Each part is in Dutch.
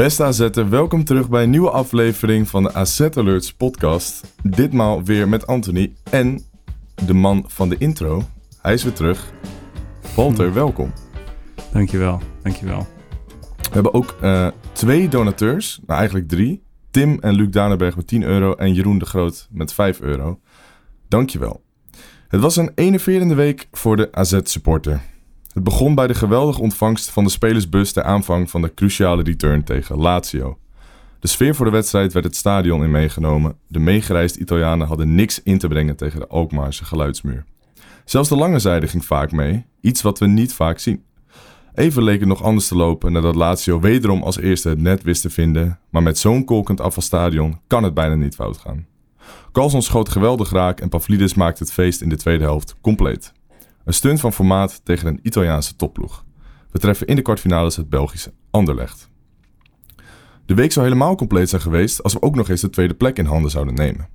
Beste AZ'er, welkom terug bij een nieuwe aflevering van de AZ Alerts podcast. Ditmaal weer met Anthony en de man van de intro. Hij is weer terug. Walter, welkom. Dankjewel, dankjewel. We hebben ook eh, twee donateurs, nou eigenlijk drie. Tim en Luc Danenberg met 10 euro en Jeroen de Groot met 5 euro. Dankjewel. Het was een enerverende week voor de AZ-supporter. Het begon bij de geweldige ontvangst van de spelersbus ter aanvang van de cruciale return tegen Lazio. De sfeer voor de wedstrijd werd het stadion in meegenomen. De meegereisde Italianen hadden niks in te brengen tegen de Alkmaarse geluidsmuur. Zelfs de lange zijde ging vaak mee, iets wat we niet vaak zien. Even leek het nog anders te lopen nadat Lazio wederom als eerste het net wist te vinden, maar met zo'n kolkend afvalstadion kan het bijna niet fout gaan. Carlson schoot geweldig raak en Pavlidis maakte het feest in de tweede helft compleet. Een stunt van formaat tegen een Italiaanse topploeg. We treffen in de kwartfinales het Belgische Anderlecht. De week zou helemaal compleet zijn geweest als we ook nog eens de tweede plek in handen zouden nemen.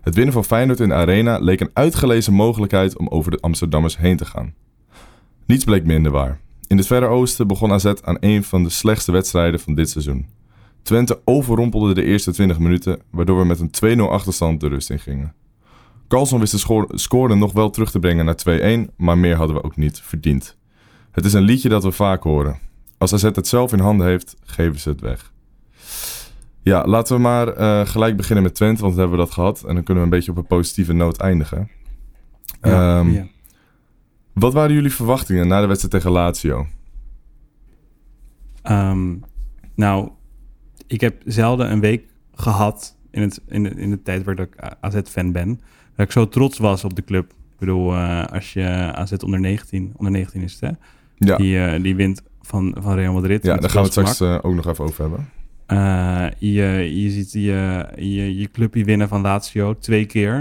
Het winnen van Feyenoord in de Arena leek een uitgelezen mogelijkheid om over de Amsterdammers heen te gaan. Niets bleek minder waar. In het Verre Oosten begon AZ aan een van de slechtste wedstrijden van dit seizoen. Twente overrompelde de eerste 20 minuten, waardoor we met een 2-0 achterstand de rust in gingen. Carlson wist de score- nog wel terug te brengen naar 2-1, maar meer hadden we ook niet verdiend. Het is een liedje dat we vaak horen. Als AZ het zelf in handen heeft, geven ze het weg. Ja, laten we maar eh, gelijk beginnen met Twente, want dan hebben we dat gehad. En dan kunnen we een beetje op een positieve noot eindigen. Ja, Ehm, ja. Wat waren jullie verwachtingen na de wedstrijd tegen Lazio? Ehm, nou, ik heb zelden een week gehad in, het, in, de, in de tijd waar ik AZ-fan ben, dat ik zo trots was op de club. Ik bedoel, eh, als je AZ onder 19, onder 19 is het, hè? Ja, Die, eh, die wint van, van Real Madrid. ja daar gaan we het straks eh, ook nog even over hebben. Je, je ziet je, je, je clubje winnen van Lazio twee keer.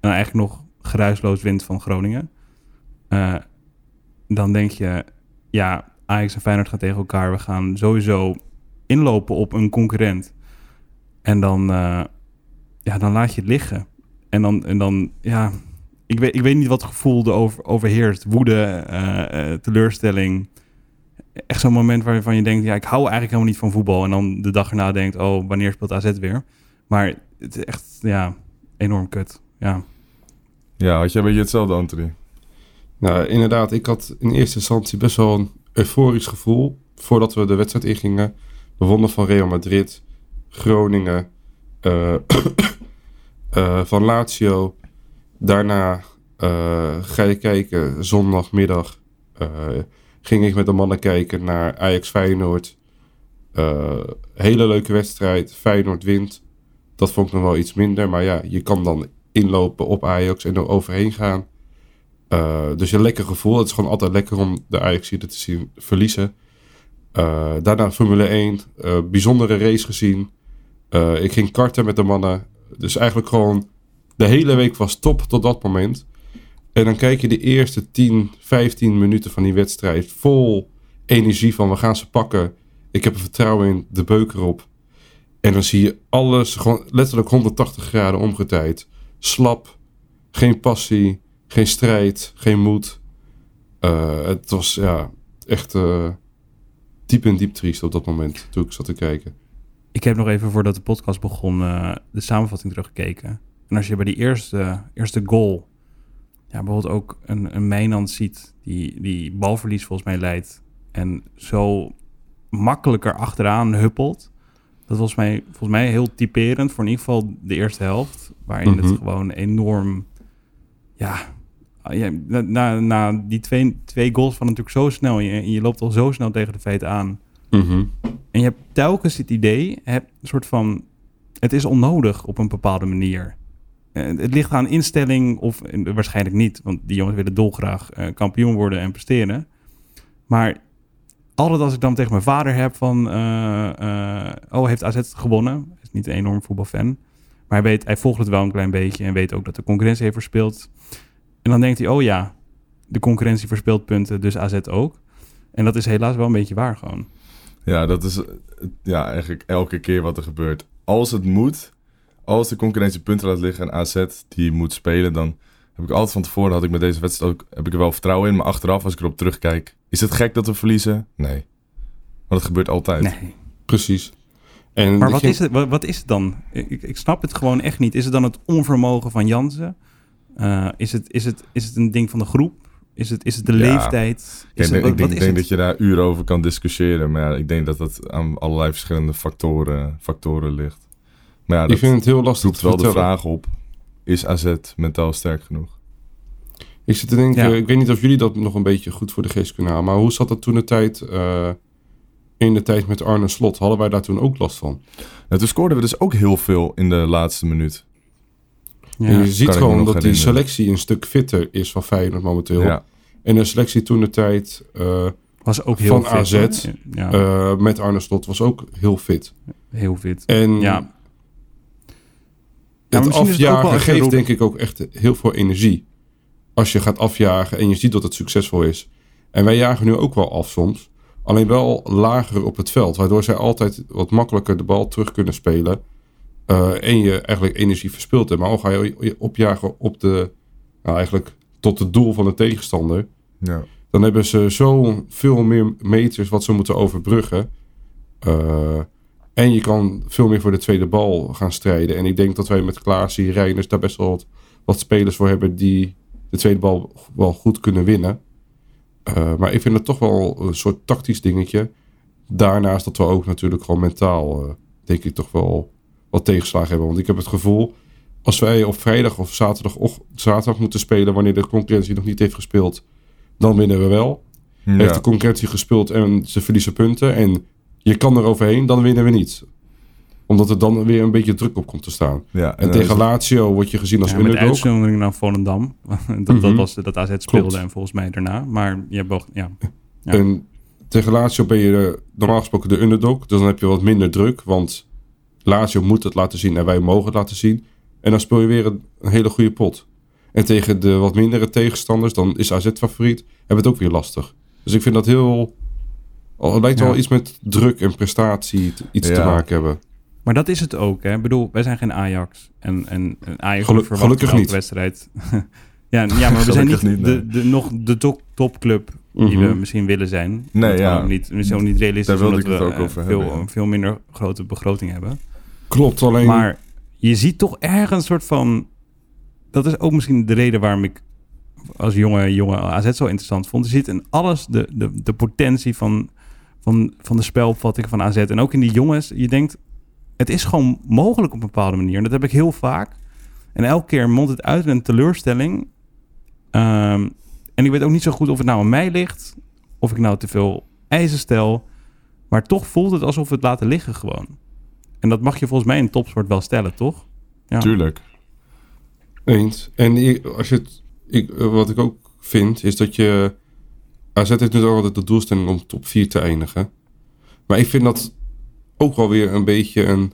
En eigenlijk nog geruisloos wint van Groningen. Dan denk je, ja, Ajax en Feyenoord gaan tegen elkaar. We gaan sowieso inlopen op een concurrent. En dan, ja, dan laat je het liggen. En dan, en dan ja, ik weet, ik weet niet wat het gevoel erover overheerst. Woede, eh, eh, teleurstelling. Echt zo'n moment waarvan je denkt, ja, ik hou eigenlijk helemaal niet van voetbal. En dan de dag erna denkt, oh, wanneer speelt AZ weer? Maar het is echt, ja, enorm kut. Ja, Ja, had jij een beetje hetzelfde, Anthony? Nou, inderdaad, ik had in eerste instantie best wel een euforisch gevoel voordat we de wedstrijd ingingen. We wonnen van Real Madrid, Groningen, eh, eh, van Lazio. Daarna eh, ga je kijken, zondagmiddag eh, ging ik met de mannen kijken naar Ajax Feyenoord. Hele leuke wedstrijd, Feyenoord wint. Dat vond ik nog wel iets minder, maar ja, je kan dan inlopen op Ajax en er overheen gaan. Dus een lekker gevoel. Het is gewoon altijd lekker om de ajax te zien verliezen. Daarna Formule 1. Uh, bijzondere race gezien. Ik ging karten met de mannen. Dus eigenlijk gewoon de hele week was top tot dat moment. En dan kijk je de eerste 10, 15 minuten van die wedstrijd vol energie van we gaan ze pakken. Ik heb er vertrouwen in, de beuker op. En dan zie je alles gewoon letterlijk 180 graden omgedraaid. Slap, geen passie, geen strijd, geen moed. Uh, het was ja, echt uh, diep en diep triest op dat moment toen ik zat te kijken. Ik heb nog even voordat de podcast begon eh, de samenvatting teruggekeken. En als je bij die eerste, eerste goal, ja, bijvoorbeeld ook een, een Mijnand ziet die, die balverlies volgens mij leidt en zo makkelijker achteraan huppelt. Dat was mij, volgens mij heel typerend voor in ieder geval de eerste helft. Waarin Mhm. het gewoon enorm... Ja, ja na, na, die twee, twee goals van natuurlijk zo snel. Je, je loopt al zo snel tegen de feiten aan. Mhm. En je hebt telkens het idee, een soort van... Het is onnodig op een bepaalde manier. Eh, het ligt aan instelling of eh, waarschijnlijk niet. Want die jongens willen dolgraag eh, kampioen worden en presteren. Maar altijd als ik dan tegen mijn vader heb van... oh, heeft AZ gewonnen? niet een enorm voetbalfan. Maar hij, weet, hij volgt het wel een klein beetje en weet ook dat de concurrentie heeft verspeeld. En dan denkt hij, oh ja, de concurrentie verspeelt punten, dus AZ ook. En dat is helaas wel een beetje waar gewoon. Ja, dat is ja, eigenlijk elke keer wat er gebeurt. Als het moet, als de concurrentie punten laat liggen en AZ die moet spelen, dan heb ik altijd van tevoren, had ik met deze wedstrijd ook, heb ik er wel vertrouwen in. Maar achteraf, als ik erop terugkijk, is het gek dat we verliezen? Nee. Want het gebeurt altijd. Nee. Precies. En Maar wat is, het, wat, wat is het dan? Ik, ik snap het gewoon echt niet. Is het dan het onvermogen van Jansen? Eh, is, het, is, het, is het een ding van de groep? Is het, is het de Ja. leeftijd? Ik denk, het, ik wat, denk, wat is denk het? dat je daar uren over kan discussiëren. Maar ja, ik denk dat dat aan allerlei verschillende factoren, factoren ligt. Maar ja, ik dat vind het heel lastig roept te wel de vraag op. Is AZ mentaal sterk genoeg? Ik zit te denken, Ja. ik weet niet of jullie dat nog een beetje goed voor de geest kunnen halen. Maar hoe zat dat toen de tijd, eh, in de tijd met Arne Slot? Hadden wij daar toen ook last van? Nou, toen scoorden we dus ook heel veel in de laatste minuut. Ja. en je ziet gewoon dat die selectie een stuk fitter is van Feyenoord momenteel. Ja. En de selectie toen de tijd eh, was ook heel van fit, AZ. Ja, eh, met Arne Slot was ook heel fit. heel fit. En Ja, het wel afjagen geeft denk ik ook echt heel veel energie. Als je gaat afjagen en je ziet dat het succesvol is. En wij jagen nu ook wel af soms. Alleen wel lager op het veld. Waardoor zij altijd wat makkelijker de bal terug kunnen spelen. Eh, en je eigenlijk energie verspilt. hebt. Maar al ga je opjagen op de... Nou eigenlijk tot het doel van de tegenstander. Ja. Dan hebben ze zo veel meer meters wat ze moeten overbruggen. Eh, en je kan veel meer voor de tweede bal gaan strijden. En ik denk dat wij met Klaasie, Reiners daar best wel wat, wat spelers voor hebben die de tweede bal wel goed kunnen winnen. Eh, maar ik vind het toch wel een soort tactisch dingetje. Daarnaast dat we ook natuurlijk gewoon mentaal, denk ik, toch wel wat tegenslagen hebben. Want ik heb het gevoel, als wij op vrijdag of zaterdag, och, zaterdag moeten spelen wanneer de concurrentie nog niet heeft gespeeld, dan winnen we wel. Heeft de concurrentie gespeeld en ze verliezen punten en je kan er overheen, dan winnen we niet. Omdat er dan weer een beetje druk op komt te staan. Ja, En dan tegen Lazio word je gezien als ja, met underdog. uitzondering naar Volendam. dat, dat Mhm. was dat AZ speelde Klopt. en volgens mij daarna. Maar je hebt ja. Ja. En tegen Lazio ben je eh, normaal gesproken de underdog. Dus dan heb je wat minder druk. Want Lazio moet het laten zien en wij mogen het laten zien. En dan speel je weer een, een hele goede pot. En tegen de wat mindere tegenstanders, dan is AZ favoriet. Hebben we het ook weer lastig. Dus ik vind dat heel... Het lijkt Ja. wel iets met druk en prestatie te- iets te maken hebben. Maar dat is het ook. Hè? Ik bedoel, wij zijn geen Ajax. En, en, en Ajax Gelu- verwacht gelukkig niet. wedstrijd. ja, ja, maar we zijn niet, de, de, nog de top, topclub die Mhm. we misschien willen zijn. Nee, Dat ja. Niet, we zijn ook niet realistisch Daar wilde ik het we ook eh, over veel, hebben, ja. veel minder grote begroting hebben. Klopt, alleen... Maar je ziet toch ergens een soort van... Dat is ook misschien de reden waarom ik als jonge, jonge AZ zo interessant vond. Je ziet in alles de, de, de potentie van, van, van de spelopvatting van AZ. En ook in die jongens, je denkt... Het is gewoon mogelijk op een bepaalde manier. En dat heb ik heel vaak. En elke keer mondt het uit in een teleurstelling. Ehm, en ik weet ook niet zo goed of het nou aan mij ligt... of ik nou te veel eisen stel... Maar toch voelt het alsof we het laten liggen gewoon. En dat mag je volgens mij in topsport wel stellen, toch? Ja. Tuurlijk. Eens. En als je het, ik, eh, wat ik ook vind, is dat je... AZ heeft natuurlijk altijd de doelstelling om top 4 te eindigen. Maar ik vind dat ook wel weer een beetje een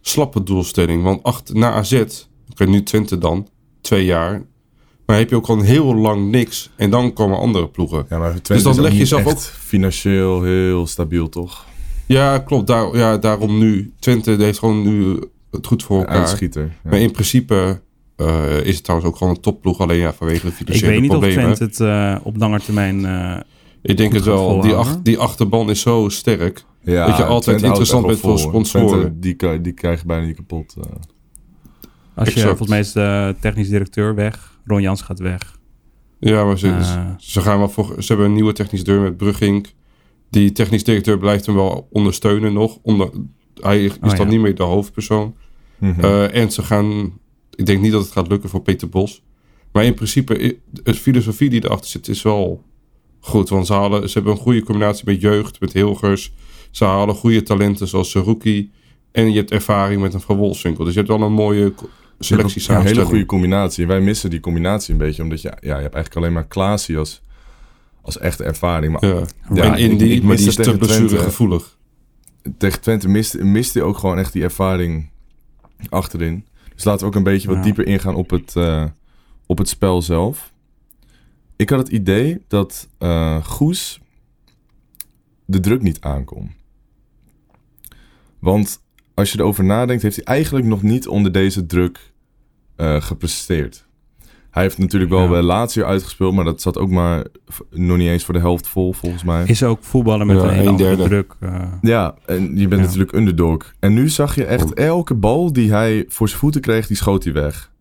slappe doelstelling. Want achter, na AZ, oké, nu Twente dan, twee jaar... Maar heb je ook al heel lang niks. En dan komen andere ploegen. Ja, maar Twente Dus dan leg je zelf ook- financieel heel stabiel, toch? Ja, klopt. Daar, ja, daarom nu. Twente heeft gewoon nu het goed voor elkaar. Uitschieter. Ja. Maar in principe eh, is het trouwens ook gewoon een topploeg. Alleen ja, vanwege de Ik financiële weet niet problemen. of Twente het eh, op lange termijn... eh, Ik denk het wel. Die, ach- die achterban is zo sterk. Ja, dat je altijd Twente interessant bent voor sponsoren. Twente, die, die krijg je bijna niet kapot. eh. als je, volgens mij is de technisch directeur weg. Ron Jans gaat weg. Ja, maar ze, ze, gaan wel voor, ze hebben een nieuwe technisch directeur met Brugink. Die technisch directeur blijft hem wel ondersteunen nog. Onder, hij is Oh, dan ja. niet meer de hoofdpersoon. Eh, en ze gaan... Ik denk niet dat het gaat lukken voor Peter Bos. Maar in principe, de filosofie die erachter zit, is wel goed. Want ze, halen, ze hebben een goede combinatie met jeugd, met Hilgers. Ze halen goede talenten zoals Seruki. En je hebt ervaring met een Van Wolfswinkel. Dus je hebt wel een mooie selectie Ja, een hele goede combinatie. En wij missen die combinatie een beetje, omdat je, ja, je hebt eigenlijk alleen maar Klaasie als, als echte ervaring. Maar Ja. Ja, en Indy, ik maar die is te blessuregevoelig. tegen Twente miste, miste hij ook gewoon echt die ervaring achterin. Dus laten we ook een beetje wat Ja. dieper ingaan op het, eh, op het spel zelf. Ik had het idee dat eh, Goes de druk niet aankon. Want als je erover nadenkt, heeft hij eigenlijk nog niet onder deze druk eh, gepresteerd. Hij heeft natuurlijk wel Ja. bij Lazio uitgespeeld, maar dat zat ook maar nog niet eens voor de helft vol, volgens mij. Is ook voetballen met Ja, een hele een derde. druk. eh, Ja, en je bent Ja. natuurlijk underdog. En nu zag je echt elke bal die hij voor zijn voeten kreeg, die schoot hij weg.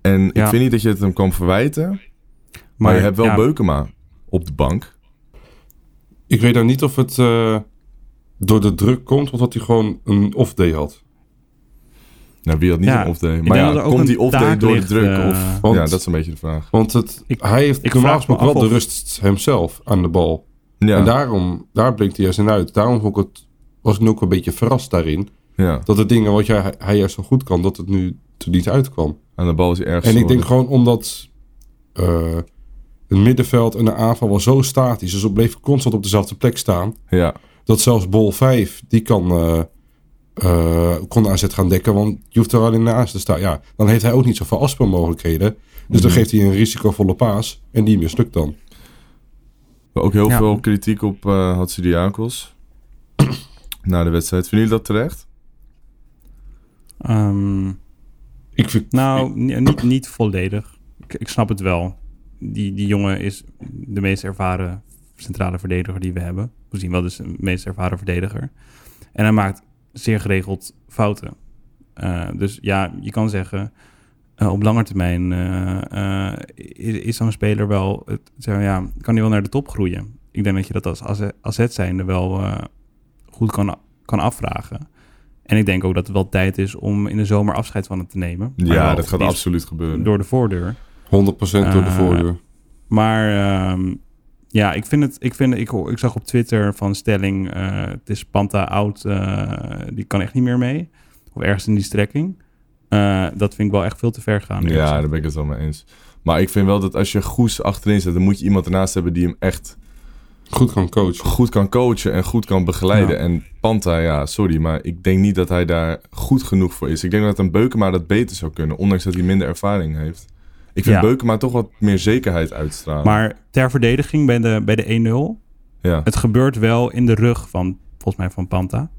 En ik vind niet dat je het hem kan verwijten, maar, je hebt wel ja, Beukema op de bank. Ik weet nou niet of het eh, door de druk komt, of dat hij gewoon een off-day had. Nou, wie had niet Ja, een off-day? Maar ja, komt die off-day door de druk? eh, of... want- ja, dat is een beetje de vraag. Want het, Ik- hij heeft ik normaal gesproken wel de rust hemzelf aan de bal. Ja, En daarom, daar blinkt hij juist in uit. Daarom vond ik het, was ik nu ook een beetje verrast daarin. ja, Dat de dingen wat jij, hij juist zo goed kan, dat het nu er niet uitkwam. aan de bal is hij erg En ik denk gewoon omdat eh, het middenveld en de aanval was zo statisch. Dus het bleef constant op dezelfde plek staan. Ja, Dat zelfs Bol 5, die kan, eh eh, kon aanzet gaan dekken. Want je hoeft er alleen naast te staan. Ja, dan heeft hij ook niet zoveel afspeelmogelijkheden. Dus dan Mhm. geeft hij een risicovolle paas. En die mislukt dan. ook heel Ja. veel kritiek op eh Hatsidiakos. Na de wedstrijd. Vinden jullie dat terecht? ehm, Ik vind, nou, ni- niet, niet volledig. Ik, ik snap het wel. Die, die jongen is de meest ervaren centrale verdediger die we hebben. We zien wel dus de meest ervaren verdediger. En hij maakt zeer geregeld fouten. Eh, dus ja, je kan zeggen, eh, op lange termijn eh, is, is zo'n speler wel, het, zeg ja, kan hij wel naar de top groeien. Ik denk dat je dat als AZ zijnde wel goed kan, kan afvragen. En ik denk ook dat het wel tijd is om in de zomer afscheid van het te nemen. Maar Ja, dat gaat absoluut gebeuren. Door de voordeur. 100% door de voordeur. Maar ehm, ja, ik vind het. Ik, vind, ik, ik zag op Twitter van stelling. eh, het is Panta oud. eh, die kan echt niet meer mee. Of ergens in die strekking. Eh, dat vind ik wel echt veel te ver gaan. Ja, daar ben ik het wel mee eens. Maar ik vind wel dat als je Goes achterin zet, dan moet je iemand ernaast hebben die hem echt Goed kan coachen. goed kan coachen en goed kan begeleiden. Ja. En Panta, ja, sorry, maar ik denk niet dat hij daar goed genoeg voor is. Ik denk dat een Beukema dat beter zou kunnen, ondanks dat hij minder ervaring heeft. Ik vind Ja. Beukema toch wat meer zekerheid uitstralen. Maar ter verdediging bij de, bij de 1-0. ja. Het gebeurt wel in de rug van, volgens mij, van Panta.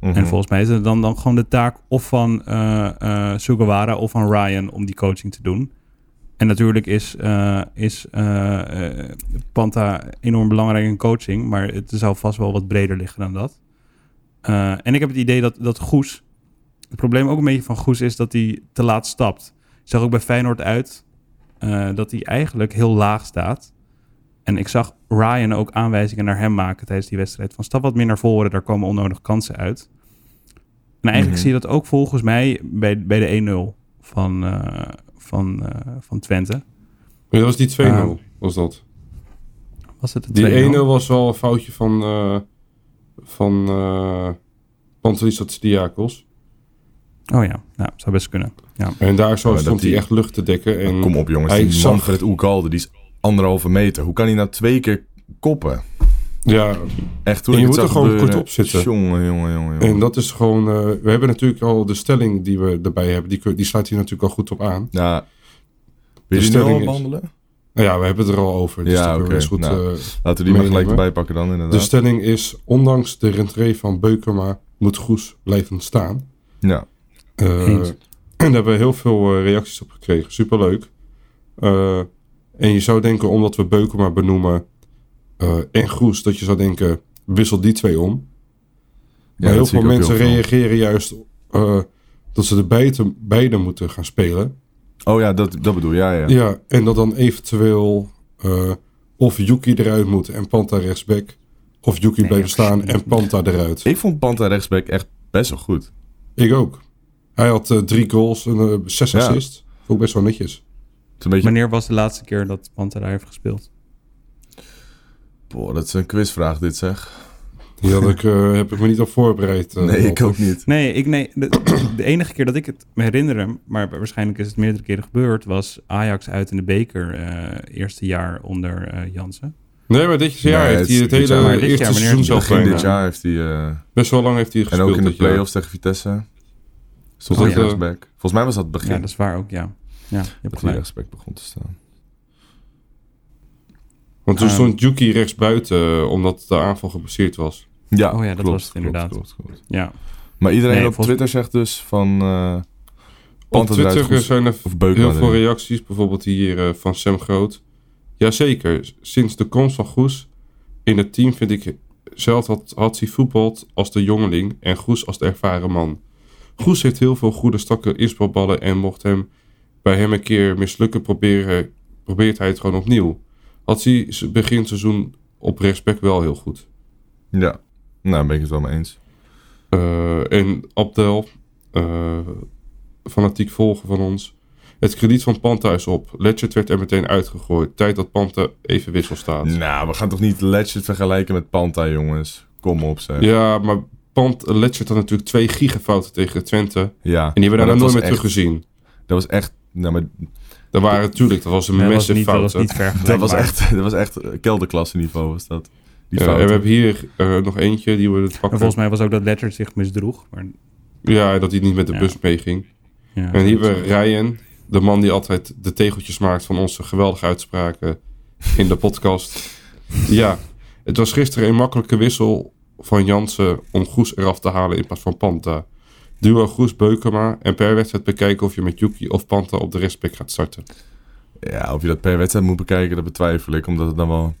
Mhm. En volgens mij is het dan, dan gewoon de taak of van eh eh, Sugawara of van Ryan om die coaching te doen. En natuurlijk is, eh, is Panta enorm belangrijk in coaching, maar het zou vast wel wat breder liggen dan dat. En ik heb het idee dat, dat Goes, het probleem ook een beetje van Goes is dat hij te laat stapt. Ik zag ook bij Feyenoord uit eh, dat hij eigenlijk heel laag staat. En ik zag Ryan ook aanwijzingen naar hem maken tijdens die wedstrijd. Van stap wat meer naar voren, daar komen onnodig kansen uit. En eigenlijk Mhm. zie je dat ook volgens mij bij, bij de 1-0 van, eh, van, eh, van Twente. Maar dat was die 2-0, Ah. was dat. Was het de Die 2-0? 1-0 was wel een foutje van, van uh, Pantelis Diakos. Oh ja, nou, zou best kunnen. Ja. En daar zo stond hij die- echt lucht te dekken. En Kom op jongens, hij die zag- Manfred Oegalde, die is anderhalve meter. Hoe kan hij nou twee keer koppen? Ja, Echt, toen je het moet er gewoon kort op zitten. Jongen, jongen, jongen. en dat is gewoon... eh, we hebben natuurlijk al de stelling die we erbij hebben. Die, die sluit hier natuurlijk al goed op aan. Ja. Wil De je die nu al is-? Nou ja, we hebben het er al over. Dus Ja, oké. goed, Nou, eh, Laten we die maar gelijk erbij pakken dan, de inderdaad. stelling is, ondanks de rentree van Beukema moet Goes blijven staan. ja. Eh, en daar hebben we heel veel eh, reacties op gekregen. Superleuk. Eh, en je zou denken, omdat we Beukema benoemen eh, en Groes, dat je zou denken, wissel die twee om. Maar dat heel veel mensen heel veel. reageren juist dat ze de beide, beide moeten gaan spelen. Oh ja, dat, dat bedoel je, ja, ja. Ja. en dat dan eventueel of Yuki eruit moet en Panta rechtsback. Of Yuki Nee, blijft staan en Panta eruit. Ik vond Panta rechtsback echt best wel goed. Ik ook. Hij had eh, drie goals en eh, zes Ja. assists. Vond ik best wel netjes. Het is een beetje... Wanneer was de laatste keer dat Panta daar heeft gespeeld? Boah, dat is een quizvraag dit zeg. Die had ik, eh, heb ik me niet op voorbereid. nee, ik ook niet. Nee, ik, nee de, de enige keer dat ik het me herinner, maar waarschijnlijk is het meerdere keren gebeurd, was Ajax uit in de beker, eh, eerste jaar onder eh, Jansen. Nee, maar dit jaar Nee, heeft het hij het hele jaar. Maar dit eerste jaar, wanneer seizoen zelf Begin dit jaar heeft hij... eh, Best wel lang heeft hij en gespeeld. ook in de play-offs tegen Vitesse. Stond Oh, ook ja. rechtsback. Volgens mij was dat het begin. Ja, dat is waar ook, ja. Ja, je hebt dat hij rechtsback begon te staan. Want toen Ehm. stond Yuki rechts buiten, eh, omdat de aanval gebaseerd was. Ja, Oh ja, dat klopt, was het klopt, inderdaad. klopt, klopt. Ja. Maar iedereen Nee, op volgens- Twitter zegt dus van... eh Op Twitter zijn er of heel veel erin. reacties, bijvoorbeeld hier eh, van Sam Groot. Jazeker, sinds de komst van Goes in het team vind ik zelf had, had hij voetbald als de jongeling en Goes als de ervaren man. Goes heeft heel veel goede strakke inspelballen en mocht hem bij hem een keer mislukken proberen, probeert hij het gewoon opnieuw. Had hij begin seizoen op rechtsback wel heel goed. Ja, nou ben ik het wel mee eens. Eh, en Abdel, eh, fanatiek volger van ons. Het krediet van Panta is op. Letchert werd er meteen uitgegooid. Tijd dat Panta even wissel staat. Nou, we gaan toch niet Legend vergelijken met Panta, jongens. Kom op, zeg. Ja, maar Pant, Letchert had natuurlijk twee gigafouten tegen Twente. Ja, En die hebben we daarna nooit meer teruggezien. Dat was echt... Nou, maar Dat waren natuurlijk, dat was een Nee, dat was massive niet, dat was fout. niet ver dat was echt, dat was echt kelderklasse niveau, was dat. Die Ja, en fouten. we hebben hier eh, nog eentje die we het En pakken. volgens mij was ook dat Ledger zich misdroeg. Maar, Ja, dat hij niet met de Ja. bus meeging. ja, En hier hebben we Ryan, de man die altijd de tegeltjes maakt van onze geweldige uitspraken in de podcast. Ja, het was gisteren een makkelijke wissel van Jansen om Goes eraf te halen in plaats van Panta. Duo Goes Beukema en per wedstrijd bekijken of je met Yuki of Panta op de respect gaat starten. Ja, of je dat per wedstrijd moet bekijken, dat betwijfel ik. Omdat het dan wel,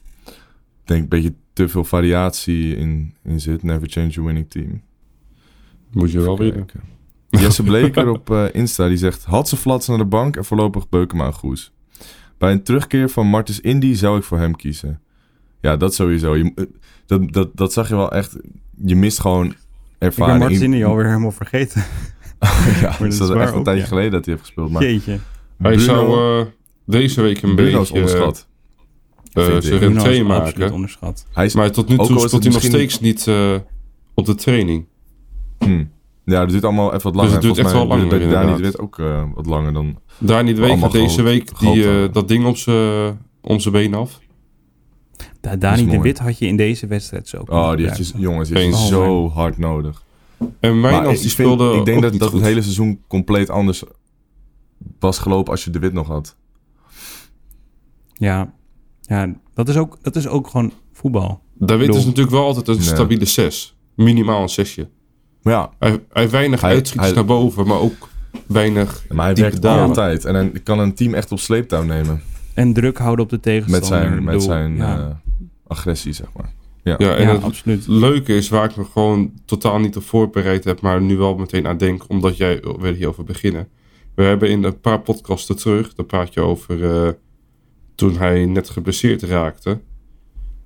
denk een beetje te veel variatie in, in zit. Never change your winning team. Moet je wel Even weer. kijken. Jesse Bleker op eh, Insta, die zegt... Had ze flats naar de bank en voorlopig Beukema en Goes. Bij een terugkeer van Martens Indy zou ik voor hem kiezen. Ja, dat sowieso. Je, eh, dat, dat, dat zag je wel echt. Je mist gewoon ik ben ervaring. Martini alweer helemaal vergeten. ja, dat is dat is waar echt een tijdje ja. geleden dat hij heeft gespeeld. Maar Jeetje. Hij Bruno- zou eh, deze week een beetje onderschat. eh, vind ik. zijn Bruno is rentree absoluut maken. onderschat. Hij is, Maar tot nu toe het hij nog misschien- steeds niet eh, op de training. hm. Ja, dat duurt allemaal even wat langer. het duurt echt wel langer, Dani de inderdaad. Wit ook eh, wat langer dan... Dani de Week deze week die, eh, dat ding op zijn been af. Da Dani de. Wit had je in deze wedstrijd zo. Oh, die had je, jongens, die Eens. zo hard nodig. En ik die vind- speelde Ik denk ook dat, dat het hele seizoen compleet anders was gelopen als je de Wit nog had. Ja, ja dat, is ook, dat is ook gewoon voetbal. David bedoel- is natuurlijk wel altijd een Nee. stabiele 6. Minimaal een 6. Maar ja, Hij, hij heeft weinig Hij- uitschieters hij- naar boven, maar ook weinig... maar hij werkt daar altijd. En hij kan een team echt op sleeptouw nemen. En druk houden op de Met tegenstander. zijn, Ik met zijn ja, eh, agressie, zeg maar. Ja, en ja, het absoluut. leuke is waar ik me gewoon totaal niet op voorbereid heb, maar nu wel meteen aan denk, omdat jij wil hierover beginnen. We hebben in een paar podcasten terug, daar praat je over eh, toen hij net geblesseerd raakte.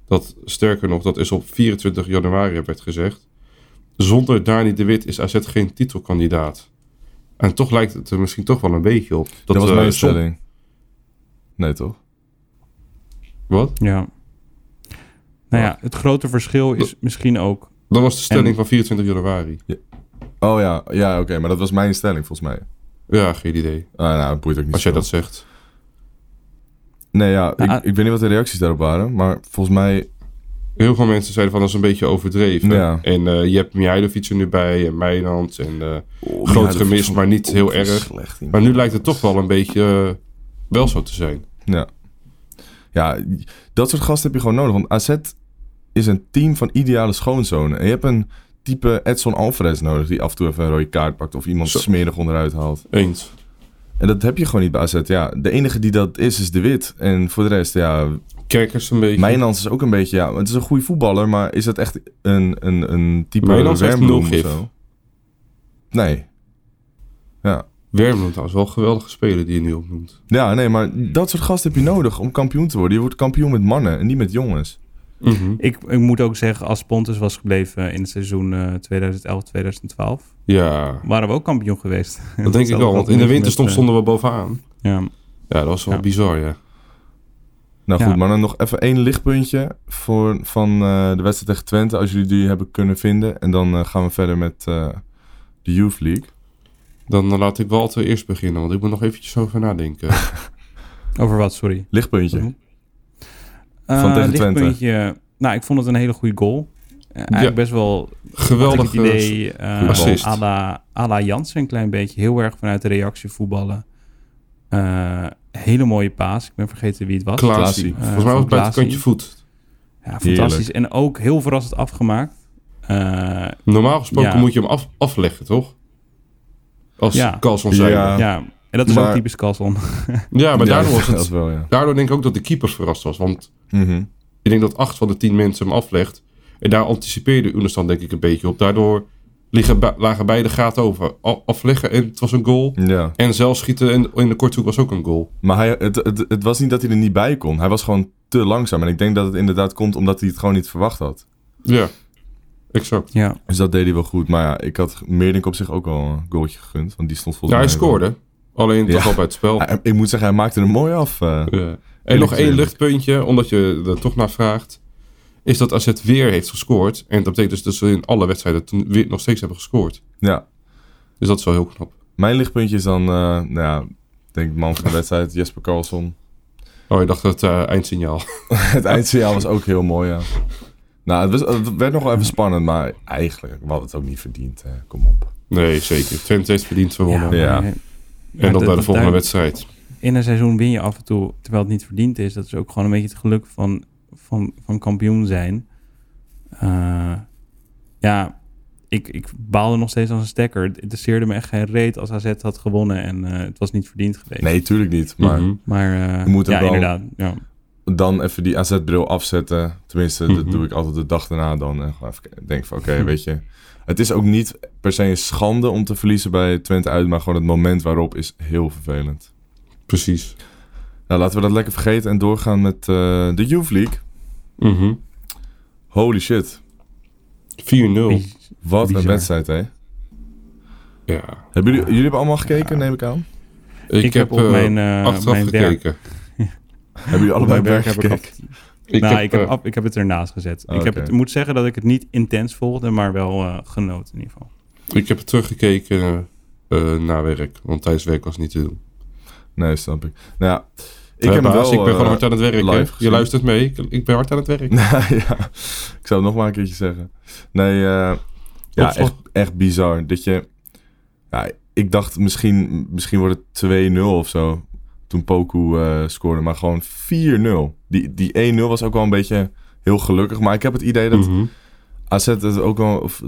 Dat, sterker nog, dat is op 24 januari werd gezegd. Zonder Dani de Wit is AZ geen titelkandidaat. En toch lijkt het er misschien toch wel een beetje op. Dat, was eh, mijn som- stelling. Nee, toch? Wat? Ja. Nou ja, het grote verschil is misschien ook... Dat was de stelling En- van 24 januari. Oh ja, ja oké. maar dat was mijn stelling, volgens mij. Ja, geen idee. Ah, nou, dat boeit ook niet Als jij dat zegt. Nee, ja, Nou, ik, ik weet niet wat de reacties daarop waren. Maar volgens mij... Heel veel mensen zeiden van dat is een beetje overdreven. Ja. En eh, je hebt Mihailovic er nu bij en Mijnand. En, eh, Oh, Groot ja, gemis, maar niet heel erg. slecht maar nu lijkt het toch wel een beetje eh, wel zo te zijn. Ja. Ja, dat soort gasten heb je gewoon nodig. Want AZ is een team van ideale schoonzonen. En je hebt een type Edson Alvarez nodig... die af en toe even een rode kaart pakt... of iemand Zo. smerig onderuit haalt. Eens. En dat heb je gewoon niet bij AZ. Ja, de enige die dat is, is de Wit. En voor de rest, ja... Kerkers een beetje. Mijnans is ook een beetje... Ja, het is een goede voetballer... maar is dat echt een, een, een type Mijnans heeft Wermbloem nul gif. Nee. Ja. Wermland trouwens wel een geweldige speler die je nu opnoemt. Ja, nee, maar dat soort gasten heb je nodig om kampioen te worden. Je wordt kampioen met mannen en niet met jongens. Mhm. Ik, ik moet ook zeggen, als Pontus was gebleven in het seizoen eh 2011-2012... Ja, waren we ook kampioen geweest. dat denk ik wel. Want in de winterstop Met, eh, stonden we bovenaan. Ja, Ja, dat was wel Ja. bizar, ja. Nou Ja. goed, maar dan nog even één lichtpuntje voor, van eh, de wedstrijd tegen Twente, als jullie die hebben kunnen vinden. En dan gaan we verder met eh, de Youth League. Dan laat ik Walter eerst beginnen, want ik moet nog eventjes over nadenken. over wat, sorry. Lichtpuntje. Eh, Van tegen Twente. lichtpuntje, Nou, ik vond het een hele goede goal. eigenlijk Ja. best wel Geweldig het idee. eh assist. à la, à la Jansen een klein beetje. Heel erg vanuit de reactie voetballen. Eh, hele mooie paas. Ik ben vergeten wie het was. Klaasie. Volgens mij was het buitenkantje Klaasie. voet. Ja, fantastisch. En ook heel verrassend afgemaakt. Eh, Normaal gesproken Ja. moet je hem af, afleggen, toch? Als Ja. Carlson zei. Ja, en dat is ook Maar- typisch Carlson. maar Ja, daardoor, was het, wel, ja. daardoor denk ik ook dat de keeper verrast was. Want Mhm. ik denk dat acht van de tien mensen hem aflegt. En daar anticipeerde Unestan denk ik een beetje op. Daardoor liggen, lagen beide gaten over. Afleggen en het was een goal. Ja. En zelf schieten in, in de korthoek was ook een goal. Maar hij, het, het, het was niet dat hij er niet bij kon. Hij was gewoon te langzaam. En ik denk dat het inderdaad komt omdat hij het gewoon niet verwacht had. Ja, exact. ja. Dus dat deed hij wel goed. Maar ja, ik had Meerdink op zich ook wel een goaltje gegund. Want die stond Ja, volgens hij wel- scoorde. Alleen toch Ja. al bij het spel. Hij- ik moet zeggen, hij maakte hem mooi af. eh. Ja. En nog één luchtpuntje, omdat je er toch naar vraagt. Is dat AZ weer heeft gescoord. En dat betekent dus dat ze in alle wedstrijden toen weer nog steeds hebben gescoord. Ja. Dus dat is wel heel knap. Mijn lichtpuntje is dan, eh, nou ja, ik denk man van de wedstrijd, Jesper Carlson. Oh, je dacht het eh, eindsignaal. het eindsignaal was ook heel mooi, ja. Nou, het, was, het werd nog wel even spannend, maar eigenlijk, we hadden het ook niet verdiend. Hè. Kom op. Nee, zeker. Twente heeft verdiend gewonnen. Ja. maar- en Ja, dan naar de volgende daar- wedstrijd. in een seizoen win je af en toe, terwijl het niet verdiend is. Dat is ook gewoon een beetje het geluk van, van, van kampioen zijn. Eh, ja, ik, ik baalde nog steeds als een stekker. Het interesseerde me echt geen reet als AZ had gewonnen en eh, het was niet verdiend geweest. Nee, tuurlijk niet. Maar Mhm. Maar eh, Je moet hem ja, wel- inderdaad. Ja. dan even die AZ-bril afzetten. Tenminste, dat Mhm. doe ik altijd de dag daarna dan. En gewoon even denk van, oké, weet je. Het is ook niet per se een schande om te verliezen bij Twente uit. Maar gewoon het moment waarop is heel vervelend. Precies. Nou, laten we dat lekker vergeten en doorgaan met eh, de Youth League. Mhm. Holy shit. 4-0. Biz- Wat een wedstrijd, hè? Ja. Hebben jullie, jullie hebben allemaal gekeken, neem ik aan? Ik, Ik, heb, op eh, mijn, eh achteraf mijn werk, gekeken. Hebben jullie op allebei mijn werk werk heb ik gekeken? Ik nou, heb, ik, heb, eh, ik heb het ernaast gezet. Ik heb het, moet zeggen dat ik het niet intens volgde, maar wel eh, genoten in ieder geval. ik heb het teruggekeken eh, eh, na werk. Want tijdens werk was het niet te doen. Nee, snap ik. Nou ja, ik heb baas, wel ik ben gewoon hard aan het werk. hè? Je luistert mee. Ik, ik ben hard aan het werk. Nou ja, ik zou het nog maar een keertje zeggen. Nee, eh, ja, echt, echt bizar. Dat je, ja, ik dacht misschien, misschien wordt het 2-0 of zo. Toen Poku eh, scoorde, maar gewoon 4-0. Die, die 1-0 was ook wel een beetje heel gelukkig. Maar ik heb het idee dat Mhm. AZ het ook wel, of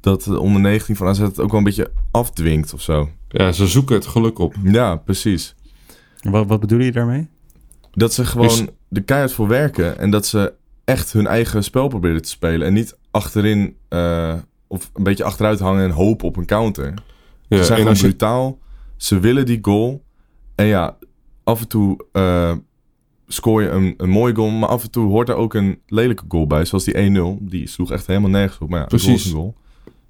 dat de onder 19 van AZ het ook wel een beetje afdwingt of zo. Ja, ze zoeken het geluk op. Ja, precies. Wat, wat bedoel je daarmee? Dat ze gewoon Is- de keihard voor werken en dat ze echt hun eigen spel proberen te spelen. En niet achterin eh, of een beetje achteruit hangen en hopen op een counter. Ja, ze zijn en gewoon je, brutaal. Ze willen die goal. En ja, af en toe eh, scoor je een, een mooie goal. Maar af en toe hoort er ook een lelijke goal bij. Zoals die 1-0. Die sloeg echt helemaal nergens op. Maar ja, een goal is Precies. een goal.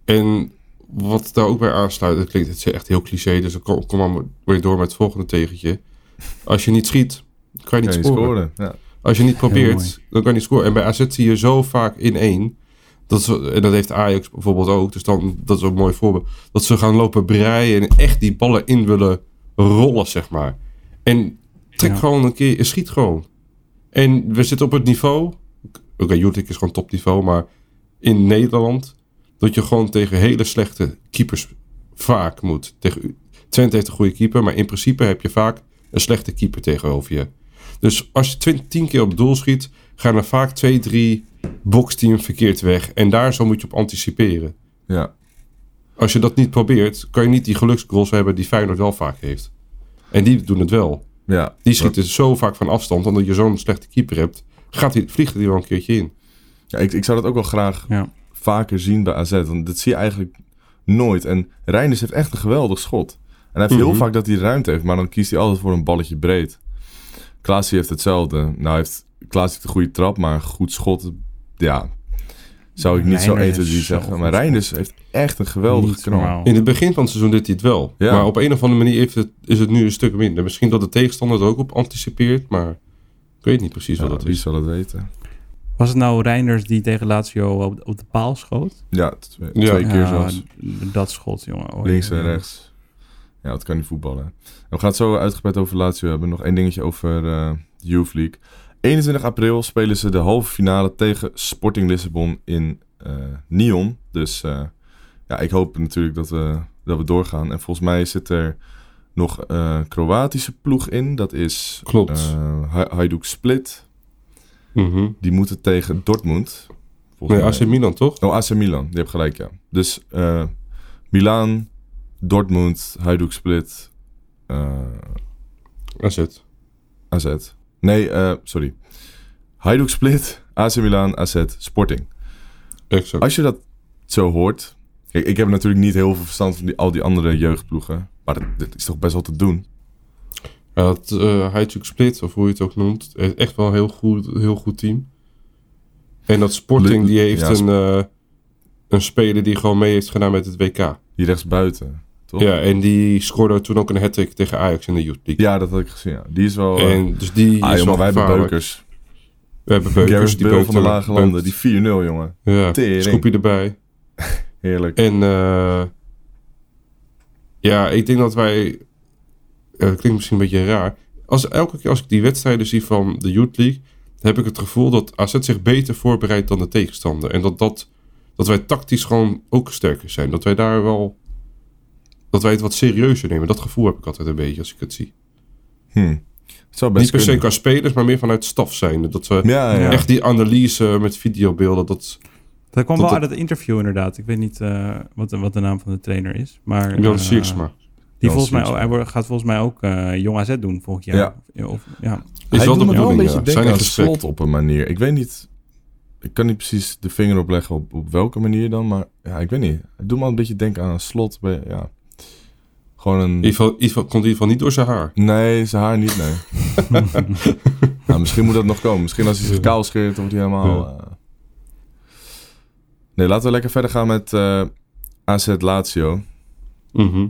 En wat daar ook bij aansluit, dat klinkt het is echt heel cliché, dus dan kom, kom maar weer door met het volgende tegentje. Als je niet schiet, kan je niet je scoren. Ja. Als je niet probeert, dan kan je niet scoren. En bij AZ zie je zo vaak in één. Dat ze, en dat heeft Ajax bijvoorbeeld ook. Dus dan, dat is ook een mooi voorbeeld. Dat ze gaan lopen breien en echt die ballen in willen rollen, zeg maar. En trek Ja. gewoon een keer, schiet gewoon. En we zitten op het niveau. Oké, okay, is gewoon topniveau, maar in Nederland. Dat je gewoon tegen hele slechte keepers vaak moet. Tegen, Twente heeft een goede keeper, maar in principe heb je vaak een slechte keeper tegenover je. Dus als je 20, 10 keer op doel schiet, gaan er vaak twee, drie boxteams verkeerd weg. En daar zo moet je op anticiperen. ja. Als je dat niet probeert, kan je niet die geluksgoals hebben die Feyenoord wel vaak heeft. En die doen het wel. ja. Die schieten zo vaak van afstand, omdat je zo'n slechte keeper hebt, gaat die, vliegt die wel een keertje in. Ja, ik, ik zou dat ook wel graag Ja. vaker zien bij AZ. Want dat zie je eigenlijk nooit. En Reinders heeft echt een geweldig schot. En hij heeft heel Mhm. vaak dat hij ruimte heeft. Maar dan kiest hij altijd voor een balletje breed. Klaasie heeft hetzelfde. Nou heeft Klaas heeft een goede trap, maar een goed schot. Ja, zou ik niet zo 1, Reinders 2, 3 is zo zeggen. Maar Reinders heeft echt een geweldige knal. In het begin van het seizoen deed hij het wel. Ja. Maar op een of andere manier heeft het, is het nu een stuk minder. Misschien dat de tegenstander er ook op anticipeert, maar ik weet niet precies Ja, wat dat wie is. zal het weten? Was het nou Reinders die tegen Lazio op, op de paal schoot? Ja, twee, Ja. twee keer Ja, zelfs. Dat schot, jongen. Oh, Links en ja. rechts. Ja, dat kan niet voetballen. En we gaan het zo uitgebreid over Lazio hebben. Nog één dingetje over eh Youth League. 21 april spelen ze de halve finale tegen Sporting Lissabon in eh, Neon. Dus eh, ja, ik hoop natuurlijk dat we, dat we doorgaan. En volgens mij zit er nog een Kroatische ploeg in. Dat is Klopt. eh, Ha- Hajduk Split. Mhm. Die moeten tegen Dortmund. Volgens Nee, mij. AC Milan toch? Oh, AC Milan. Je hebt gelijk, ja. Dus eh Milan, Dortmund, Hajduk Split, eh, AZ. AZ. Nee, eh, sorry. Hajduk Split, AC Milan, AZ, Sporting. Exact. Als je dat zo hoort... Kijk, ik heb natuurlijk niet heel veel verstand van die, al die andere jeugdploegen. Maar dat, dat is toch best wel te doen? Ja, dat uh, Hajduk Split, of hoe je het ook noemt, heeft echt wel een heel goed, heel goed team. En dat Sporting, die heeft ja, een, eh, een speler die gewoon mee heeft gedaan met het WK. Die rechtsbuiten, toch? Ja, en die scoorde toen ook een hat tegen Ajax in de Youth League. Ja, dat had ik gezien. Ja. Die is wel... eh, En dus die ah, is maar wij hebben. Beukers. We hebben Beukers, Gareth die Bale van de Lage Landen. Die 4-0, jongen. Ja. Scoopie erbij. Heerlijk. En eh, ja, ik denk dat wij... eh, klinkt misschien een beetje raar. Als, elke keer als ik die wedstrijden zie van de Youth League... heb ik het gevoel dat AZ zich beter voorbereidt dan de tegenstander. En dat, dat, dat wij tactisch gewoon ook sterker zijn. Dat wij daar wel... Dat wij het wat serieuzer nemen. Dat gevoel heb ik altijd een beetje als ik het zie. Hm. Het zou best Niet per se qua spelers, maar meer vanuit staf zijn. Dat we Ja, ja. echt die analyse met videobeelden... Dat, Dat kwam Dat wel uit het interview inderdaad. Ik weet niet eh, wat, de, wat de naam van de trainer is. Maar, Jan eh, Siersma. Die volgens mij, hij wordt- gaat volgens mij ook eh, Jong AZ doen volgend jaar. Of, ja. Is Hij wel doet de me wel een bedoeling, beetje ja. denken Zijn aan slot op een manier. Ik weet niet... Ik kan niet precies de vinger opleggen op, op welke manier dan, maar ja, ik weet niet. Het doet me al een beetje denken aan een slot. Bij, ja. Gewoon een... In ieder geval, geval komt in ieder geval niet door zijn haar. Nee, zijn haar niet, nee. nou, misschien moet dat nog komen. Misschien als hij zich kaal scheert, dan wordt hij helemaal... eh. Nee, laten we lekker verder gaan met eh AZ Lazio. Mhm.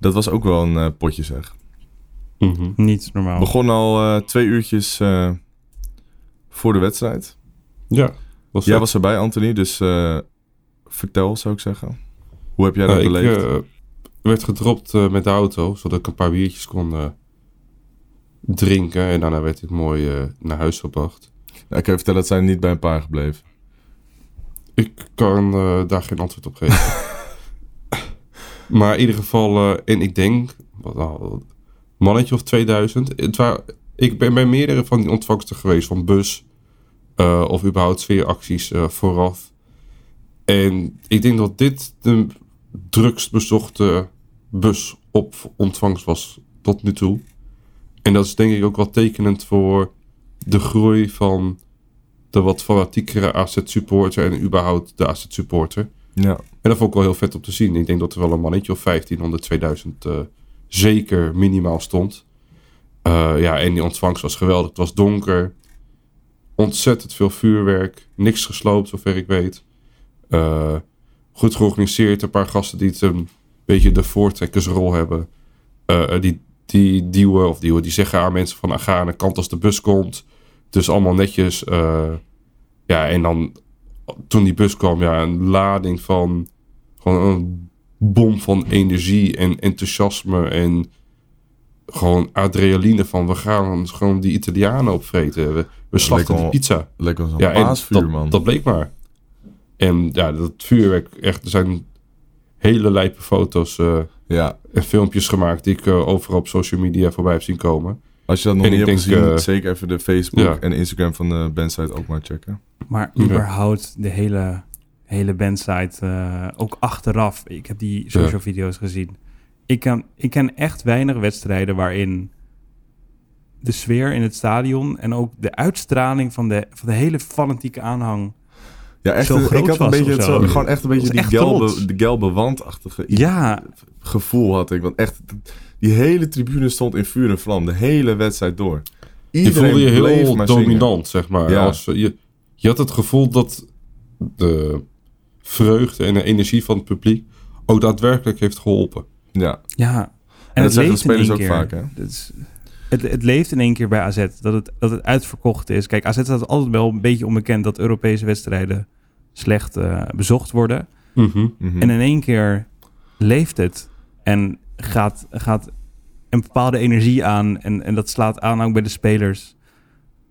Dat was ook wel een eh, potje, zeg. Mhm. Niet normaal. Begon al eh, twee uurtjes eh, voor de wedstrijd. Ja. Was Jij was erbij, Anthony, dus eh, vertel, zou ik zeggen. Hoe heb jij dat Nou, ik beleefd? Werd gedropt eh, met de auto, zodat ik een paar biertjes kon eh, drinken. En daarna werd ik mooi eh, naar huis gebracht. Ik kan je vertellen dat zij niet bij een paar gebleven. Ik kan daar geen antwoord op geven. maar in ieder geval, en ik denk, wat een mannetje of 2000. Het wa- ik ben bij meerdere van die ontvangsten geweest, van bus of überhaupt sfeeracties vooraf. En ik denk dat dit de drukst bezochte bus op ontvangst was tot nu toe. En dat is denk ik ook wel tekenend voor de groei van de wat fanatiekere AZ-supporter en überhaupt de AZ-supporter. Ja, En dat vond ik wel heel vet om te zien. Ik denk dat er wel een mannetje of 1500, 2000 eh, zeker minimaal stond. Eh, ja, en die ontvangst was geweldig. Het was donker. Ontzettend veel vuurwerk. Niks gesloopt, zover ik weet. Eh, goed georganiseerd. Een paar gasten die het een beetje de voortrekkersrol hebben. Eh, die, die duwen of duwen, die zeggen aan mensen van... "Ah, ga aan de kant als de bus komt. Dus allemaal netjes. eh, ja, en dan toen die bus kwam, ja, een lading van gewoon een bom van energie en enthousiasme en gewoon adrenaline van we gaan gewoon die Italianen opvreten. We, we slachten die pizza. lekker als een Ja, paasvuur, dat, man. dat bleek maar. En ja, dat vuurwerk, echt, er zijn hele lijpe foto's eh, ja, en filmpjes gemaakt die ik eh, overal op social media voorbij heb zien komen. als je dat nog En niet hebt denk, gezien, eh, zeker even de Facebook ja. en Instagram van de bandsite ook maar checken. Maar Ja. überhaupt de hele, hele bandsite, eh, ook achteraf. Ik heb die social Ja. video's gezien. Ik, kan, ik ken echt weinig wedstrijden waarin de sfeer in het stadion en ook de uitstraling van de, van de hele fanatieke aanhang. Ja, echt, Zo een- ik had een beetje het zo. zo, gewoon echt een beetje die echt gelbe, de gelbe wandachtige Ja, gevoel had ik. Want echt, die hele tribune stond in vuur en vlam, de hele wedstrijd door. Je voelde je heel maar dominant, zeg maar. Ja. Als, je, je had het gevoel dat de vreugde en de energie van het publiek ook daadwerkelijk heeft geholpen. Ja, ja. en, dat zeggen de spelers ook keer. vaak, hè? Is- het, het leeft in één keer bij AZ. Dat het, dat het uitverkocht is. Kijk, AZ staat altijd wel een beetje onbekend dat Europese wedstrijden slecht eh, bezocht worden. Mhm. En in één keer leeft het en gaat, gaat een bepaalde energie aan. En, en dat slaat aan ook bij de spelers.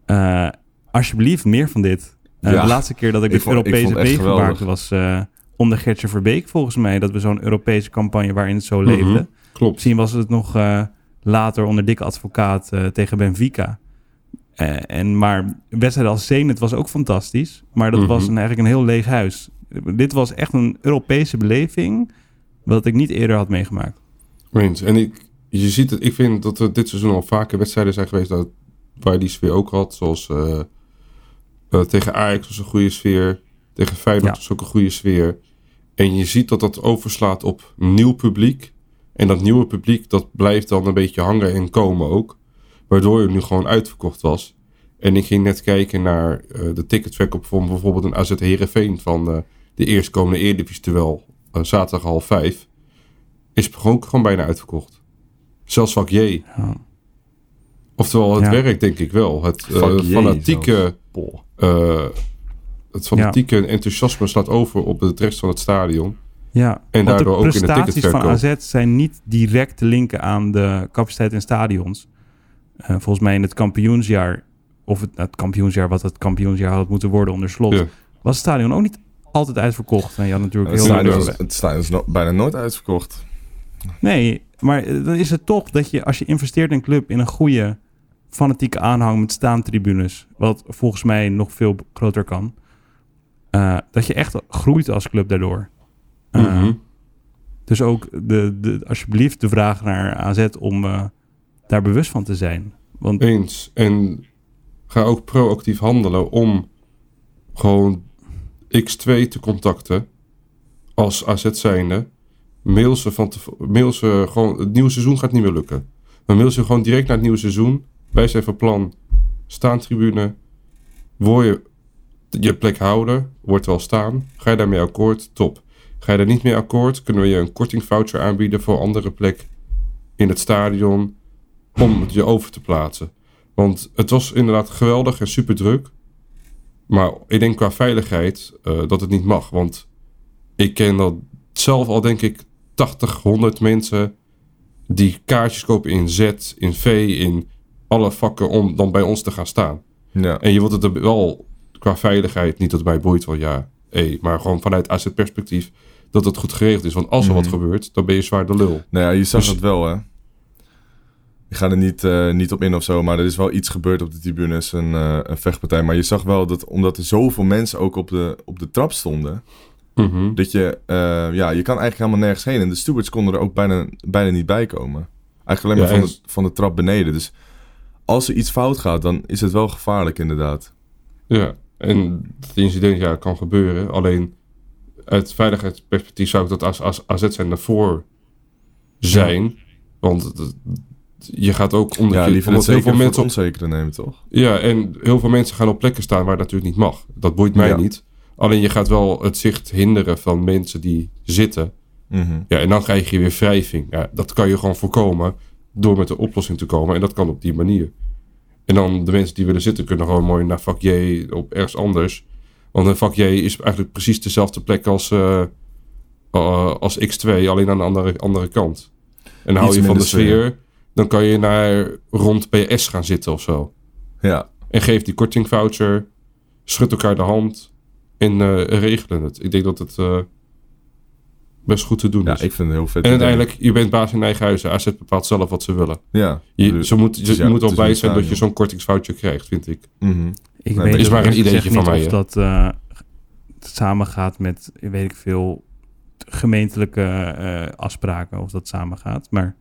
Eh, alsjeblieft, meer van dit. Eh, Ja. De laatste keer dat ik, Ik het vond- Europese maakte geweldig. was eh, onder Gertje Verbeek volgens mij. Dat we zo'n Europese campagne waarin het zo Mhm. leefde. Klopt. Misschien was het nog eh, later onder dikke advocaat eh, tegen Benfica. Eh, en, maar wedstrijden als Zenit was ook fantastisch. Maar dat Mhm. was een, eigenlijk een heel leeg huis. Dit was echt een Europese beleving... wat ik niet eerder had meegemaakt. Eens. En ik, je ziet het, ik vind dat er dit seizoen al vaker wedstrijden zijn geweest dat, waar je die sfeer ook had. Zoals eh, tegen Ajax was een goede sfeer. Tegen Feyenoord Ja. was ook een goede sfeer. En je ziet dat dat overslaat op nieuw publiek. En dat nieuwe publiek, dat blijft dan een beetje hangen en komen ook. Waardoor het nu gewoon uitverkocht was. En ik ging net kijken naar eh, de ticketverkoop van bijvoorbeeld een AZ Heerenveen van eh, de eerstkomende Eredivisie. Terwijl eh, zaterdag half vijf is gewoon, gewoon bijna uitverkocht. Zelfs vak J. Ja. Oftewel, het Ja. werkt denk ik wel. Het fanatieke, het fanatieke enthousiasme slaat over op het rest van het stadion. Ja, En want daardoor ook de in de prestaties van. AZ zijn niet direct te linken aan de capaciteit in stadions. Eh, volgens mij in het kampioensjaar, of het, het kampioensjaar wat het kampioensjaar had moeten worden onder slot, Ja. was het stadion ook niet altijd uitverkocht. En je had natuurlijk Het heel stadion, is, het stadion is no- bijna nooit uitverkocht. Nee, maar eh, dan is het toch dat je als je investeert in een club in een goede fanatieke aanhang met staantribunes, wat volgens mij nog veel groter kan, eh, dat je echt groeit als club daardoor. Mhm. Dus ook de, de, alsjeblieft de vraag naar AZ om eh, daar bewust van te zijn. Want Eens. En ga ook proactief handelen om gewoon X2 te contacten als AZ zijnde. Mail ze van te, mail ze gewoon, het nieuwe seizoen gaat niet meer lukken. Maar mail ze gewoon direct naar het nieuwe seizoen. Wij zijn van plan, staantribune, wil je je plek houden, wordt wel staan. Ga je daarmee akkoord, top. Ga je daar niet mee akkoord, kunnen we je een kortingvoucher aanbieden voor een andere plek in het stadion om het je over te plaatsen. Want het was inderdaad geweldig en super druk. Maar ik denk qua veiligheid eh, dat het niet mag. Want ik ken dat zelf al denk ik 80, 100 mensen die kaartjes kopen in Z, in V, in alle vakken om dan bij ons te gaan staan. Ja. En je wilt het er wel qua veiligheid, niet dat mij boeit wel ja, hé, maar gewoon vanuit AZ-perspectief dat het goed geregeld is. Want als er wat Mhm. gebeurt, dan ben je zwaar de lul. Nou ja, je zag Dus- het wel, hè. Ik ga er niet, eh, niet op in of zo, maar er is wel iets gebeurd op de tribunes, een, eh, een vechtpartij. Maar je zag wel dat, omdat er zoveel mensen ook op de, op de trap stonden, Mhm. dat je, eh, ja, je kan eigenlijk helemaal nergens heen. En de stewards konden er ook bijna, bijna niet bij komen. Eigenlijk alleen maar Ja, van, en- de, van de trap beneden. Dus als er iets fout gaat, dan is het wel gevaarlijk inderdaad. Ja, en het incident ja, kan gebeuren. Alleen uit veiligheidsperspectief zou ik dat als, als AZ zijn daarvoor zijn. Want je gaat ook omdat, Ja, je, liever omdat heel veel voor mensen onzekere nemen, toch? Ja, en heel veel mensen gaan op plekken staan waar het natuurlijk niet mag. Dat boeit mij Ja. niet. Alleen je gaat wel het zicht hinderen van mensen die zitten. Mhm. Ja, en dan krijg je weer wrijving. Ja, dat kan je gewoon voorkomen door met een oplossing te komen. En dat kan op die manier. En dan de mensen die willen zitten kunnen gewoon mooi naar vak J op ergens anders. Want een vak J is eigenlijk precies dezelfde plek als, eh, eh, als X2, alleen aan de andere, andere kant. En hou je van de sfeer. sfeer, dan kan je naar rond PS gaan zitten of zo. Ja, En geef die kortingvoucher, schud elkaar de hand en eh, regelen het. Ik denk dat het best goed te doen ja is. ik vind het heel vet. En uiteindelijk, je bent baas in eigen huizen. AZ bepaalt zelf wat ze willen. Ja. Je, Dus- ze moet, je dus ja, moet is blij zijn dat je zo'n kortingsfoutje krijgt, vind ik. Mhm. ik weet is maar een ideetje van mij, Of dat eh, samengaat met, weet ik veel, gemeentelijke eh, afspraken. Of dat samengaat. Maar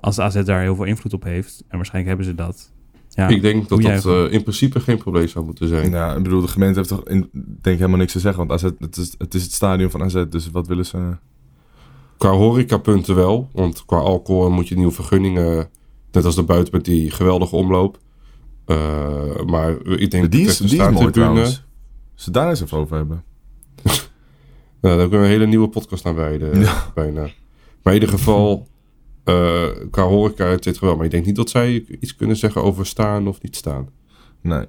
als de AZ daar heel veel invloed op heeft, en waarschijnlijk hebben ze dat. Ja, ik denk dat dat eh, in principe geen probleem zou moeten zijn. Ja, ik bedoel, de gemeente heeft toch in, denk helemaal niks te zeggen. Want AZ, het, is, het is het stadion van AZ, dus wat willen ze... Qua horecapunten wel. Want qua alcohol moet je nieuwe vergunningen. Net als de buiten met die geweldige omloop. Eh, maar ik denk die is, de die is mooi staantribune- trouwens. Als ze daar eens even over hebben. Nou, daar kunnen we een hele nieuwe podcast naar wijden. Ja. Bijna. Maar in ieder geval, eh qua horeca het dit wel. Maar ik denk niet dat zij iets kunnen zeggen over staan of niet staan. Nee.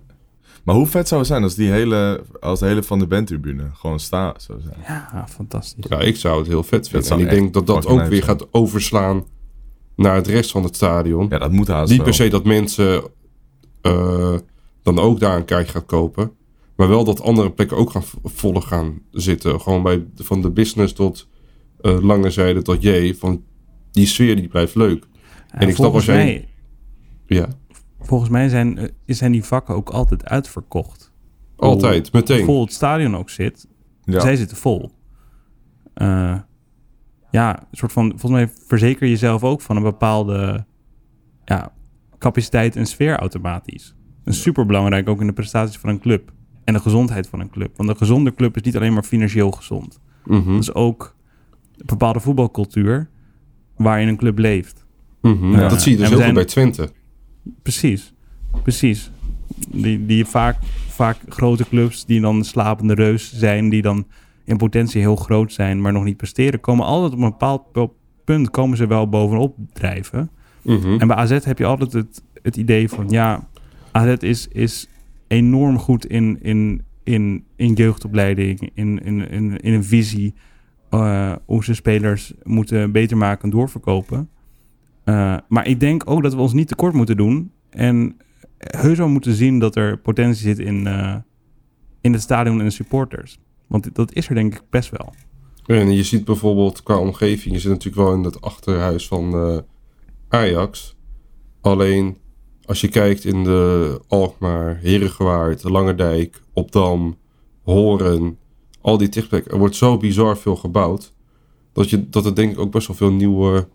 Maar hoe vet zou het zijn als die hele, als de hele Van de Bent-tribune gewoon staat zou zijn? Ja, fantastisch. Ja, ik zou het heel vet vinden. En ik denk dat dat ook weer gaat overslaan naar het rest van het stadion. Ja, dat moet haast niet wel. per se dat mensen eh, dan ook daar een kaartje gaan kopen. Maar wel dat andere plekken ook gaan volle gaan zitten. Gewoon bij, van de business tot eh, lange zijde tot J. Van die sfeer die blijft leuk. En ik snap als jij... mij, Ja, volgens mij zijn, eh, zijn die vakken ook altijd uitverkocht. altijd, Hoe meteen. vol het stadion ook zit, Ja. zij zitten vol. Eh, ja, een soort van, volgens mij verzeker je jezelf ook van een bepaalde ja, capaciteit en sfeer automatisch. Een superbelangrijk ook in de prestaties van een club en de gezondheid van een club. Want een gezonde club is niet alleen maar financieel gezond. Mhm, Dat is ook een bepaalde voetbalcultuur waarin een club leeft. mhm. Ja. Dat zie je dus heel zijn- bij Twente. Precies, precies. Die, die vaak, vaak grote clubs die dan slapende reus zijn, die dan in potentie heel groot zijn, maar nog niet presteren, komen altijd op een bepaald pu- punt komen ze wel bovenop drijven. Mhm. En bij AZ heb je altijd het, het idee van, ja, AZ is, is enorm goed in, in, in, in jeugdopleiding, in, in, in, in een visie, eh, hoe ze spelers moeten beter maken en doorverkopen. Eh, maar ik denk ook dat we ons niet tekort moeten doen. En heus wel moeten zien dat er potentie zit in, eh, in het stadion en de supporters. Want dat is er denk ik best wel. En je ziet bijvoorbeeld qua omgeving, je zit natuurlijk wel in het achterhuis van eh, Ajax. Alleen als je kijkt in de Alkmaar, Herengewaard, Langerdijk, Opdam, Horen, al die tichtplekken. Er wordt zo bizar veel gebouwd. Dat, je, dat er denk ik ook best wel veel nieuwe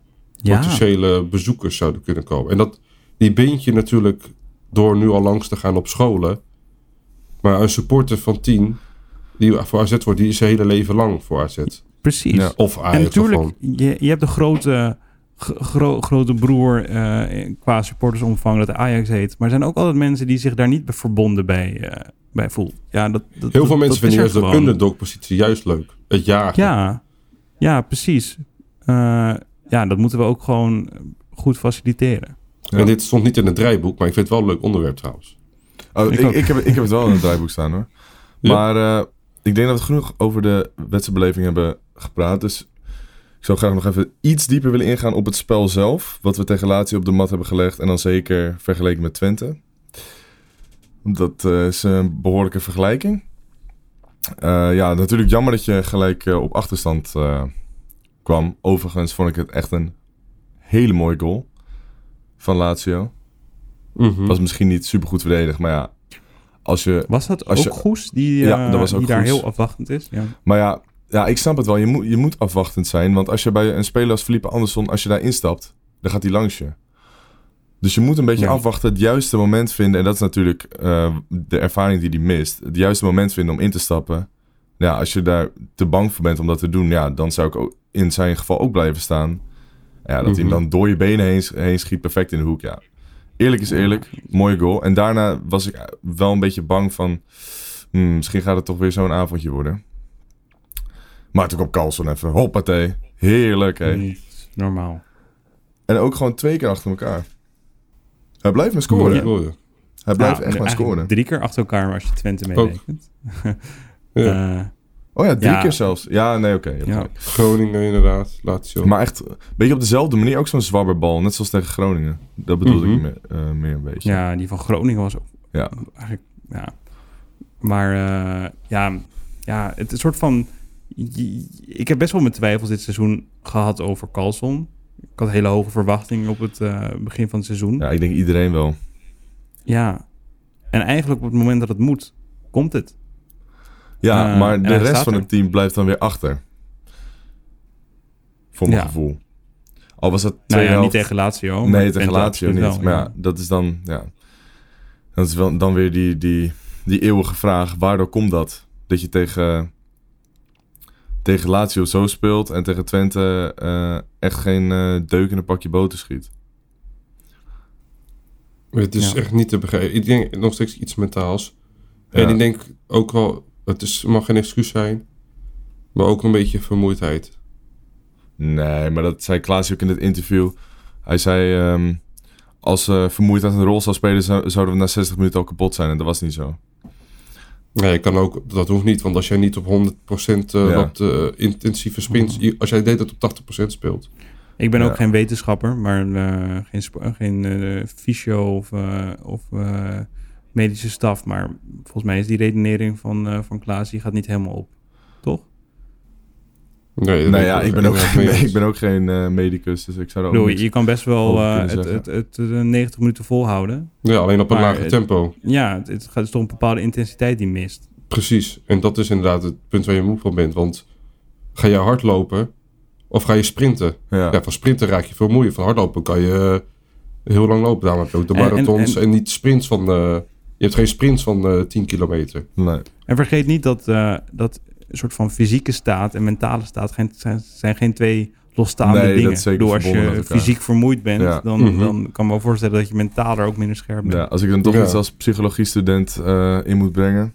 potentiële bezoekers zouden kunnen komen. En dat, die bind je natuurlijk door nu al langs te gaan op scholen. Maar een supporter van 10 die voor AZ wordt, die is zijn hele leven lang voor AZ. precies. Ja. Of Ajax En natuurlijk, je, je hebt de grote, gro- grote broer eh, qua supportersomvang dat Ajax heet. Maar er zijn ook altijd mensen die zich daar niet verbonden bij, eh, bij voelen. Ja, dat, dat, Heel veel dat- mensen dat vinden is juist de underdog-positie juist leuk. Het jagen. Ja, ja precies. Eh, ja, dat moeten we ook gewoon goed faciliteren. En dit stond niet in het draaiboek, maar ik vind het wel een leuk onderwerp trouwens. Oh, Ik ik, ook. ik, heb, ik heb het wel in het draaiboek staan hoor. Ja. Maar eh, ik denk dat we genoeg over de wedstrijdbeleving hebben gepraat. Dus ik zou graag nog even iets dieper willen ingaan op het spel zelf. Wat we tegen Lazio op de mat hebben gelegd. En dan zeker vergeleken met Twente. Dat eh, is een behoorlijke vergelijking. Eh, ja, natuurlijk jammer dat je gelijk op achterstand eh, kwam. Overigens vond ik het echt een hele mooie goal van Lazio. Mhm. Was misschien niet super goed verdedigd, maar ja. Als je, Was dat Als ook je- Goes die, Ja, eh, dat was ook die daar Goes. heel afwachtend is? Ja. maar ja, ja, ik snap het wel. Je moet, je moet afwachtend zijn. Want als je bij een speler als Felipe Anderson, als je daar instapt, dan gaat hij langs je. Dus je moet een beetje Ja. afwachten, het juiste moment vinden. En dat is natuurlijk eh, de ervaring die hij mist. Het juiste moment vinden om in te stappen. Ja, als je daar te bang voor bent om dat te doen, ja, dan zou ik ook in zijn geval ook blijven staan. Ja, dat hij hem Mhm. dan door je benen heen, heen schiet, perfect in de hoek, ja. Eerlijk is eerlijk, mooie goal. En daarna was ik wel een beetje bang van... hmm, misschien gaat het toch weer zo'n avondje worden. Maar toen kwam Carlson even, hoppatee. Heerlijk, hè. Niet normaal. En ook gewoon twee keer achter elkaar. Hij blijft maar scoren. Hij blijft echt maar scoren. Drie keer achter elkaar als je Twente meerekent. Ja. Eh, Oh ja, drie Ja. keer zelfs. Ja, nee, oké. ja. Groningen inderdaad, Lazio. Maar echt, een beetje op dezelfde manier ook zo'n zwabberbal. Net zoals tegen Groningen. Dat bedoelde Mhm. ik meer, eh, meer een beetje. ja, die van Groningen was ook Ja. eigenlijk... Ja. Maar eh, ja, ja, het is een soort van... Ik heb best wel mijn twijfels dit seizoen gehad over Carlson. Ik had hele hoge verwachtingen op het eh, begin van het seizoen. Ja, ik denk iedereen wel. Ja. En eigenlijk op het moment dat het moet, komt het. Ja, Eh, maar de rest van er. het team blijft dan weer achter. Voor mijn Ja. gevoel. Al was het Nou ja, niet tegen Lazio. maar Nee, tegen Lazio niet. wel, maar ja, dat is dan... Ja, dat is wel, dan weer die, die, die eeuwige vraag. Waardoor komt dat? Dat je tegen, tegen Lazio zo speelt... en tegen Twente eh, echt geen eh deuk in een pakje boter schiet. Het is Ja. echt niet te begrijpen. Ik denk nog steeds iets mentaals. Ja. En ik denk ook wel, het is, mag geen excuus zijn, maar ook een beetje vermoeidheid. Nee, maar dat zei Klaas ook in het interview. Hij zei... ehm, als uh, vermoeidheid een rol zou spelen... zou- zouden we na 60 minuten al kapot zijn. En dat was niet zo. Nee, kan ook, dat hoeft niet, want als jij niet op 100% eh Ja. wat eh, intensieve spins, als jij deed dat op 80% speelt. Ik ben Ja. ook geen wetenschapper, maar eh, geen, geen eh, fysio of, of eh, medische staf. Maar volgens mij is die redenering van, eh, van Klaas, die gaat niet helemaal op. Toch? Nee, Nou ja, ik ben ook, eens. ik ben ook geen eh, medicus, dus ik zou er ook niks- je kan best wel eh, het, het, het, eh, 90 minuten volhouden. Ja, alleen op een lager tempo. Ja, het, het gaat dus toch een bepaalde intensiteit die mist. Precies. En dat is inderdaad het punt waar je moe van bent. Want ga je hardlopen of ga je sprinten? Ja. Ja, van sprinten raak je veel moeie. Van hardlopen kan je heel lang lopen. Daarom heb je ook de En- en- marathons en, en- niet sprints van... eh, je hebt geen sprints van eh 10 kilometer. Nee. En vergeet niet dat, eh, dat een soort van fysieke staat en mentale staat geen, zijn, zijn geen twee losstaande Nee, dat dingen. is zeker Door als je fysiek vermoeid bent, Ja. dan, Mhm. dan kan ik me wel voorstellen dat je mentaal er ook minder scherp bent. Ja, als ik dan toch Ja. iets als psychologiestudent eh in moet brengen.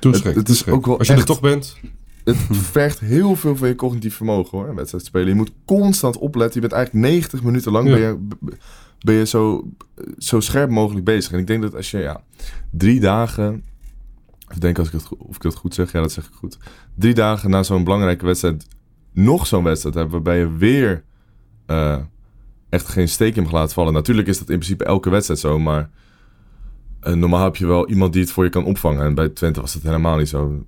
Het- het, het is ook wel Als je echt- er toch bent, Het vergt heel veel van je cognitief vermogen hoor, een wedstrijd spelen. Je moet constant opletten. Je bent eigenlijk 90 minuten lang Ja. ben je, ben je zo, zo scherp mogelijk bezig. En ik denk dat als je ja, drie dagen... Ik denk als ik het, of ik dat goed zeg, ja dat zeg ik goed. Drie dagen na zo'n belangrijke wedstrijd nog zo'n wedstrijd hebt... waarbij je weer eh, echt geen steek in mag laten vallen. Natuurlijk is dat in principe elke wedstrijd zo, maar... eh, normaal heb je wel iemand die het voor je kan opvangen. En bij Twente was dat helemaal niet zo. Een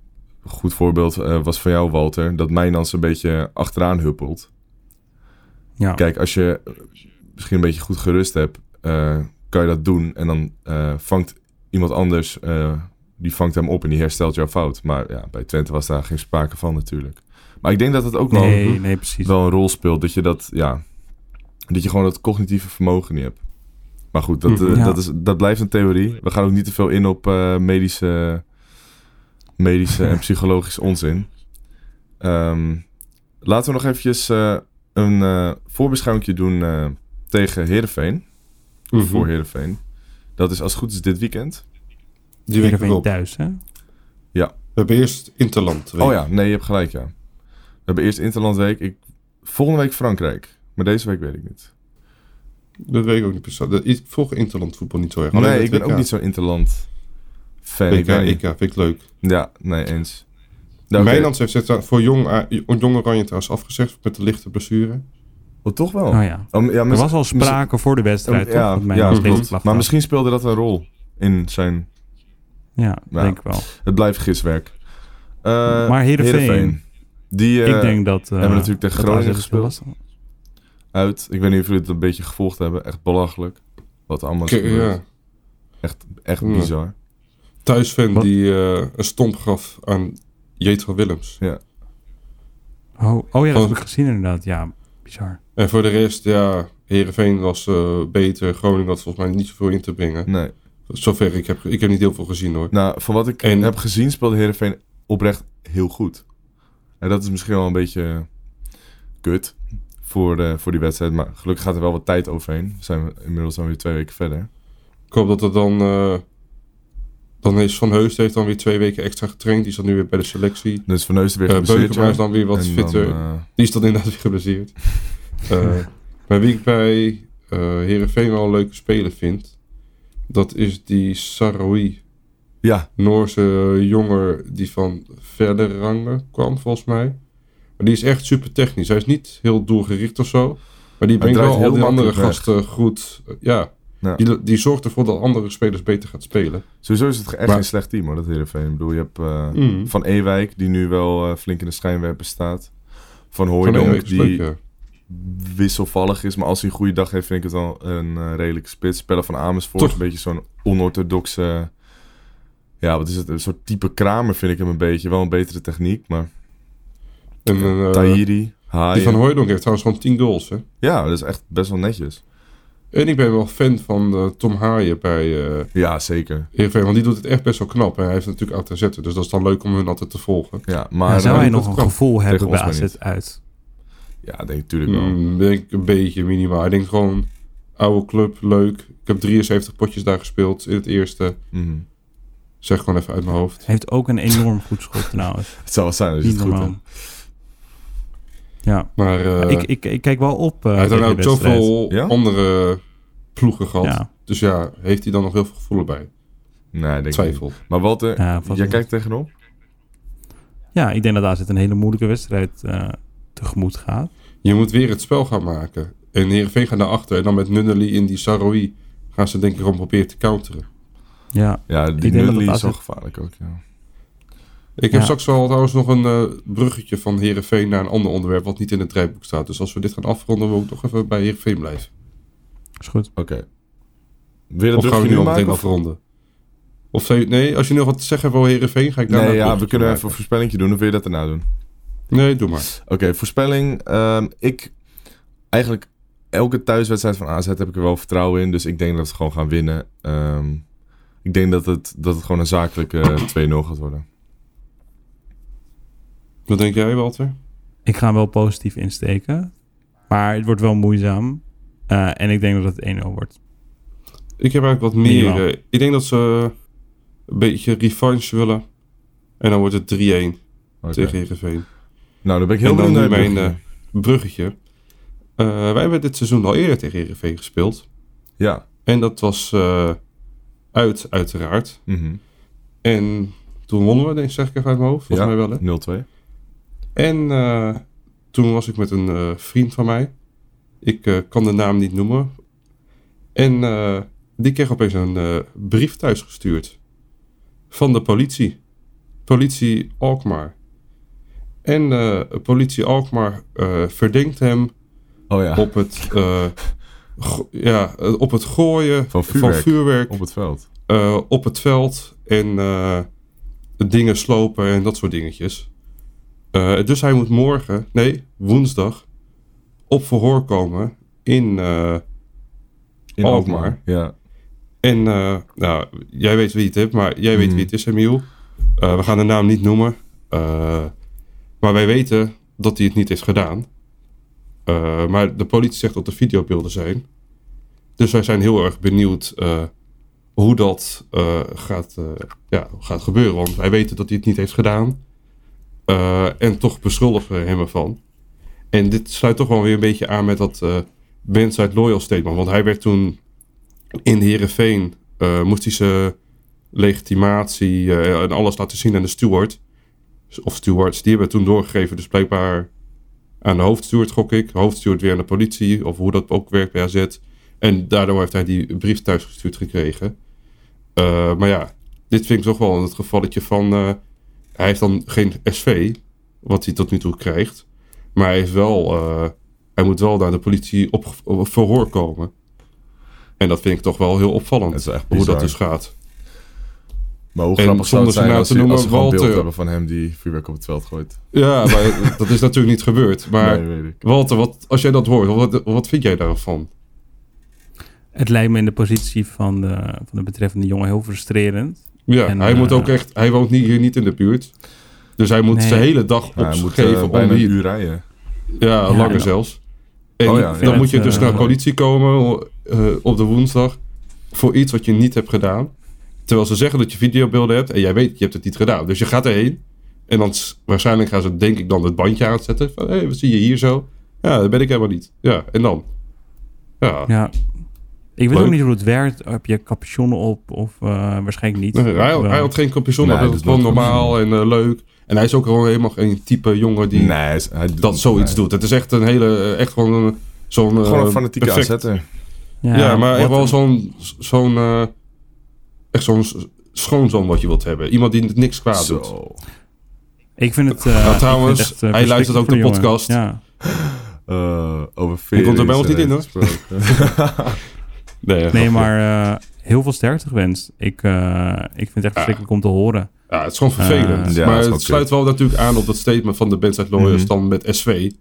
goed voorbeeld eh, was van jou, Walter, dat Mijnans een beetje achteraan huppelt. Ja. Kijk, als je misschien een beetje goed gerust hebt, kan je dat doen. En dan vangt iemand anders, eh, die vangt hem op en die herstelt jouw fout. Maar ja, bij Twente was daar geen sprake van natuurlijk. Maar ik denk dat het ook wel, nee, nee, precies. wel een rol speelt. Dat je dat, ja, dat je gewoon dat cognitieve vermogen niet hebt. Maar goed, dat, eh, Mhm. Ja. dat, is, dat blijft een theorie. We gaan ook niet te veel in op eh, medische, medische en psychologische onzin. Ehm, laten we nog eventjes eh, een eh voorbeschouwing doen eh, tegen Heerenveen. Mhm. Voor Heerenveen. Dat is als het goed is dit weekend. die week erop. thuis, hè? We hebben eerst Interland. week. Oh ja, nee, je hebt gelijk, ja. We hebben eerst Interlandweek. Ik, volgende week Frankrijk. Maar deze week weet ik niet. Dat weet ik ook niet precies. Dat- Ik volg Interland voetbal niet zo erg. Alleen nee, ik ben WK. ook niet zo'n Interland fan. WK, ik. EK, vind ik leuk. Ja, nee, eens. Nou, heeft het voor jong, A- jong Oranje trouwens afgezegd met de lichte blessure. Oh, toch wel? Oh ja. Oh, ja, Er was al sprake voor de wedstrijd, toch? Ja, Dat mij ja, nog steeds klopt. klacht Maar had. misschien speelde dat een rol in zijn... Ja, Ja. denk ik wel. Het blijft giswerk. Eh, Maar Heerenveen. Die eh, ik denk dat... eh, hebben natuurlijk tegen Groningen gespeeld. uit. Ik weet niet of jullie het een beetje gevolgd hebben. Echt belachelijk. Wat allemaal ja. Echt, echt Ja. bizar. Thuisfan Wat? die eh, een stomp gaf aan Jetro Willems. Oh, oh ja, dat heb ik gezien inderdaad. Ja, bizar. En voor de rest, ja, Heerenveen was eh, beter. Groningen had volgens mij niet zoveel in te brengen. Nee. Zover, ik heb, ik heb niet heel veel gezien hoor. Nou, van wat ik En- heb gezien speelde Heerenveen oprecht heel goed. En dat is misschien wel een beetje kut voor, de, voor die wedstrijd. Maar gelukkig gaat er wel wat tijd overheen. We zijn inmiddels dan weer twee weken verder. Ik hoop dat er dan... eh, dan is Van Heusden heeft dan weer twee weken extra getraind. Die is dan nu weer bij de selectie. Dus Van Heusden weer Uh, geblesseerd. Beukema is dan weer wat En fitter. dan, eh, Die is dan inderdaad weer geblesseerd. Eh, maar wie ik bij eh Heerenveen wel een leuke speler vind... Dat is die Saroui. ja, Noorse jongen die van verder rangen kwam, volgens mij. Maar die is echt super technisch. Hij is niet heel doelgericht of zo. Maar die brengt wel al heel die andere weg. gasten goed. eh, ja. Ja. Die, die zorgt ervoor dat andere spelers beter gaat spelen. sowieso is het echt Maar- geen slecht team hoor, dat Heerenveen. Ik bedoel, je hebt eh, Mm. Van Ewijk, die nu wel eh, flink in de schijnwerper staat. Van Hooijdonk, die. Wisselvallig is. Maar als hij een goede dag heeft, vind ik het wel een eh, redelijke spits. Spellen van Amersfoort, Toch. een beetje zo'n onorthodoxe... Ja, wat is het? Een soort type Kramer vind ik hem een beetje. Wel een betere techniek, maar... En, eh, Tahiri, Haaien. die van Hooijdonk heeft trouwens gewoon 10 goals. Hè? Ja, dat is echt best wel netjes. En ik ben wel fan van eh, Tom Haaien bij eh Ja, zeker. Heerenveen. Want die doet het echt best wel knap. En hij heeft natuurlijk ATZ. Dus dat is dan leuk om hun altijd te volgen. Ja, maar... Zou hij nog een gevoel hebben Tegen bij AZ niet. uit? Ja, denk ik natuurlijk wel. Mm, denk een beetje minimaal. Ik denk gewoon oude club, leuk. Ik heb 73 potjes daar gespeeld in het eerste. Mhm. Zeg gewoon even uit mijn hoofd. Hij heeft ook een enorm goed schot trouwens. Het zou wel zijn als je Niet het goed. Ja, Maar eh, ik, ik, ik kijk wel op. eh, hij heeft dan ook wedstrijd. zoveel Ja? andere ploegen gehad. Ja. Dus ja, heeft hij dan nog heel veel gevoel bij? Nee, denk niet. Twijfel. Maar Walter, Ja, vast jij kijkt tegenop? Ja, ik denk dat AZ een hele moeilijke wedstrijd eh, tegemoet gaat. Je moet weer het spel gaan maken. En Heerenveen gaat naar achter. En dan met Nunnely in die Saroui gaan ze denk ik gewoon proberen te counteren. Ja, Ja, die dat is wel gevaarlijk ook, ja. Ik heb Ja. straks wel trouwens nog een eh, bruggetje van Herenveen naar een ander onderwerp wat niet in het draaiboek staat. Dus als we dit gaan afronden, wil ik nog even bij Herenveen blijven. is goed. Oké. Wil je dat Of gaan we nu al meteen of- afronden? Of zei- nee, als je nog wat te zeggen hebt over Herenveen, ga ik daar Nee, ja, we kunnen even een voorspellingje doen. Of wil je dat daarna doen? Nee, doe maar. Oké, voorspelling. Ehm, ik... Eigenlijk elke thuiswedstrijd van AZ heb ik er wel vertrouwen in. Dus ik denk dat we gewoon gaan winnen. Ehm, ik denk dat het, dat het gewoon een zakelijke 2-0 gaat worden. Wat denk jij, Walter? Ik ga hem wel positief insteken. Maar het wordt wel moeizaam. Eh, en ik denk dat het 1-0 wordt. Ik heb eigenlijk wat meer. Ik denk dat ze een beetje revanche willen. En dan wordt het 3-1 Oké. tegen Herenveen. Nou, dan ben ik heel benieuwd naar mijn, bruggetje. Bruggetje. Eh, wij hebben dit seizoen al eerder tegen Herenveen gespeeld. Ja. En dat was eh, uit, uiteraard. Mhm. En toen wonnen we, denk ik, zeg ik even uit mijn hoofd. Volgens Ja, mij wel, hè? 0-2. En eh, toen was ik met een eh, vriend van mij. Ik eh, kan de naam niet noemen. En eh, die kreeg opeens een eh, brief thuisgestuurd. Van de politie. Politie Alkmaar. En eh, politie Alkmaar eh, verdenkt hem Oh ja, op het, eh, ja, op het gooien Van vuurwerk. vuurwerk op het veld. op het veld en dingen slopen en dat soort dingetjes. Dus hij moet morgen, nee, woensdag, op verhoor komen in. In Alkmaar. Alkmaar. Ja. en nou, jij weet wie het is, maar jij weet Mhm. wie het is, Emiel. We gaan de naam niet noemen. Maar wij weten dat hij het niet heeft gedaan. Eh, maar de politie zegt dat er videobeelden zijn. Dus wij zijn heel erg benieuwd eh, hoe dat eh, gaat, ja, gaat gebeuren. Want wij weten dat hij het niet heeft gedaan. En toch beschuldigen we hem ervan. En dit sluit toch wel weer een beetje aan met dat uh, Bandside Loyal statement. Want hij werd toen in Heerenveen... moest hij zijn legitimatie en alles laten zien aan de steward. Of stewards, die hebben toen doorgegeven. Dus blijkbaar aan de hoofdsteward gok ik. Hoofdsteward weer aan de politie. Of hoe dat ook werkt bij AZ. En daardoor heeft hij die brief thuisgestuurd gekregen. Uh, maar ja, dit vind ik toch wel het gevalletje van... Uh, hij heeft dan geen SV, wat hij tot nu toe krijgt. Maar hij, heeft wel, uh, hij moet wel naar de politie op, op verhoor komen. En dat vind ik toch wel heel opvallend. hoe dat dus gaat. Maar hoe grappig zou het zijn nou als, te noemen, als gewoon Walter, beeld hebben van hem die vuurwerk op het veld gooit? Ja, maar dat is natuurlijk niet gebeurd. Maar nee, weet ik. Walter, wat, als jij dat hoort, wat, wat vind jij daarvan? Het lijkt me in de positie van de, van de betreffende jongen heel frustrerend. Ja, en, hij uh, moet ook echt... Hij woont niet, hier niet in de buurt. Dus hij moet nee. zijn hele dag opgeven ja, om bijna hier... een uur rijden. Ja, ja langer zelfs. En oh, ja, dan moet je dus uh, naar de politie komen uh, op de woensdag voor iets wat je niet hebt gedaan. Terwijl ze zeggen dat je videobeelden hebt en jij weet, je hebt het niet gedaan. Dus je gaat erheen en dan waarschijnlijk gaan ze denk ik dan het bandje aanzetten. Van, hé, hey, wat zie je hier zo? Ja, dat ben ik helemaal niet. Ja, en dan? Ja. ja. Ik weet Leuk. ook niet hoe het werkt. Heb je capuchon op of uh, waarschijnlijk niet? Nee, hij, hij, had geen capuchon, nee, dat is gewoon normaal en uh, leuk. En hij is ook gewoon helemaal geen type jongen die nee, hij, hij dat zoiets nee. doet. Het is echt een hele, echt gewoon een, zo'n... Gewoon een fanatieke aanzetter. Ja, ja, maar echt wel zo'n, zo'n, uh, echt zo'n schoonzoon wat je wilt hebben. Iemand die niks kwaad Zo. doet. Ik vind het... Uh, nou, trouwens, vind het echt, hij luistert ook de podcast. Ja. Uh, over komt er bij ons niet in, hoor. nee, nee maar uh, heel veel sterkte gewenst. Ik, uh, ik vind het echt verschrikkelijk ja. om te horen. Ja, het is gewoon vervelend. Ja, maar het, het sluit wel natuurlijk aan op dat statement van de Bandside Lawyers mm -hmm. dan met SV.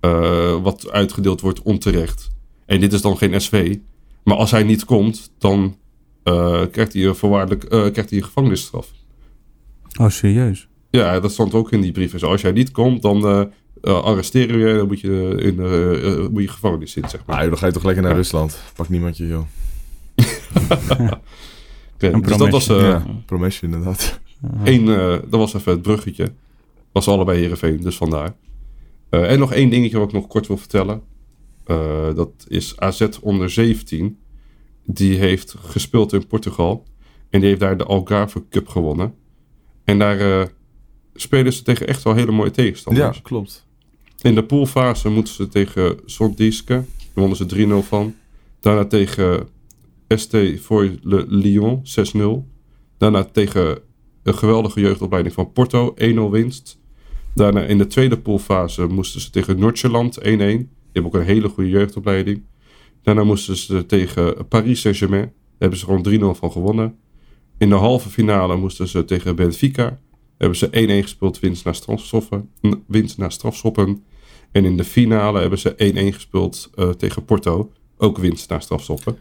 Uh, wat uitgedeeld wordt onterecht. En dit is dan geen SV. Maar als hij niet komt, dan krijgt hij een voorwaardelijk uh, krijgt hij een gevangenisstraf. Oh, serieus? Ja, dat stond ook in die brief. Dus als jij niet komt, dan uh, arresteren we je dan moet je in uh, moet je gevangenis zitten, zeg maar. Ah, joh, dan ga je toch lekker naar ja. Rusland. Pak niemand je, joh. okay, dus dat was... Uh, ja, promotion inderdaad. Eén, dat was even het bruggetje. Was allebei Heerenveen, dus vandaar. en nog één dingetje wat ik nog kort wil vertellen. Uh, dat is AZ onder 17. Die heeft gespeeld in Portugal. En die heeft daar de Algarve Cup gewonnen. En daar uh, spelen ze tegen echt wel hele mooie tegenstanders. Ja, klopt. In de poolfase moeten ze tegen Sondiske. Daar wonnen ze 3-0 van. Daarna tegen ST voor Le Lyon 6-0. Daarna tegen een geweldige jeugdopleiding van Porto 1-0 winst. Daarna in de tweede poolfase moesten ze tegen Noordjylland 1-1. Die hebben ook een hele goede jeugdopleiding. Daarna moesten ze tegen Paris Saint-Germain. Daar hebben ze gewoon 3-0 van gewonnen. In de halve finale moesten ze tegen Benfica. Hebben ze 1-1 gespeeld, winst naar strafschoppen. Winst naar strafschoppen. En in de finale hebben ze 1-1 gespeeld uh, tegen Porto. Ook winst naar strafschoppen.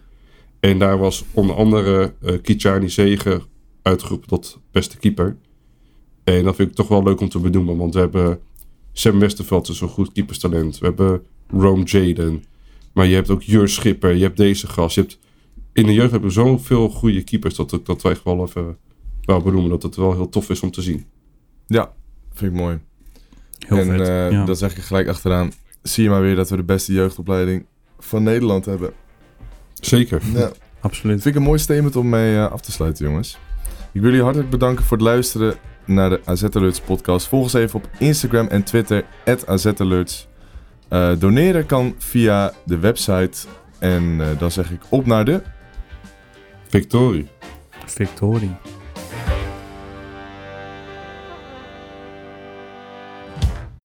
En daar was onder andere uh, Kichani Zegen uitgeroepen tot beste keeper. En dat vind ik toch wel leuk om te benoemen. Want we hebben Sam Westerveld, is een goed keeperstalent. We hebben Rome Jaden. Maar je hebt ook Jur Schipper. Je hebt deze gast. Je hebt, in de jeugd hebben we zoveel goede keepers. Dat, dat wij echt wel even wel benoemen. Dat het wel heel tof is om te zien. Ja, vind ik mooi. Heel en vet. uh, ja. dan zeg ik gelijk achteraan. Zie je maar weer dat we de beste jeugdopleiding van Nederland hebben. Zeker. Ja. Absoluut. vind ik een mooi statement om mee uh, af te sluiten, jongens. Ik wil jullie hartelijk bedanken voor het luisteren naar de AZ Alerts podcast. Volg ons even op Instagram en Twitter, AZAlerts. Uh, doneren kan via de website. En uh, dan zeg ik op naar de... Victorie. Victorie.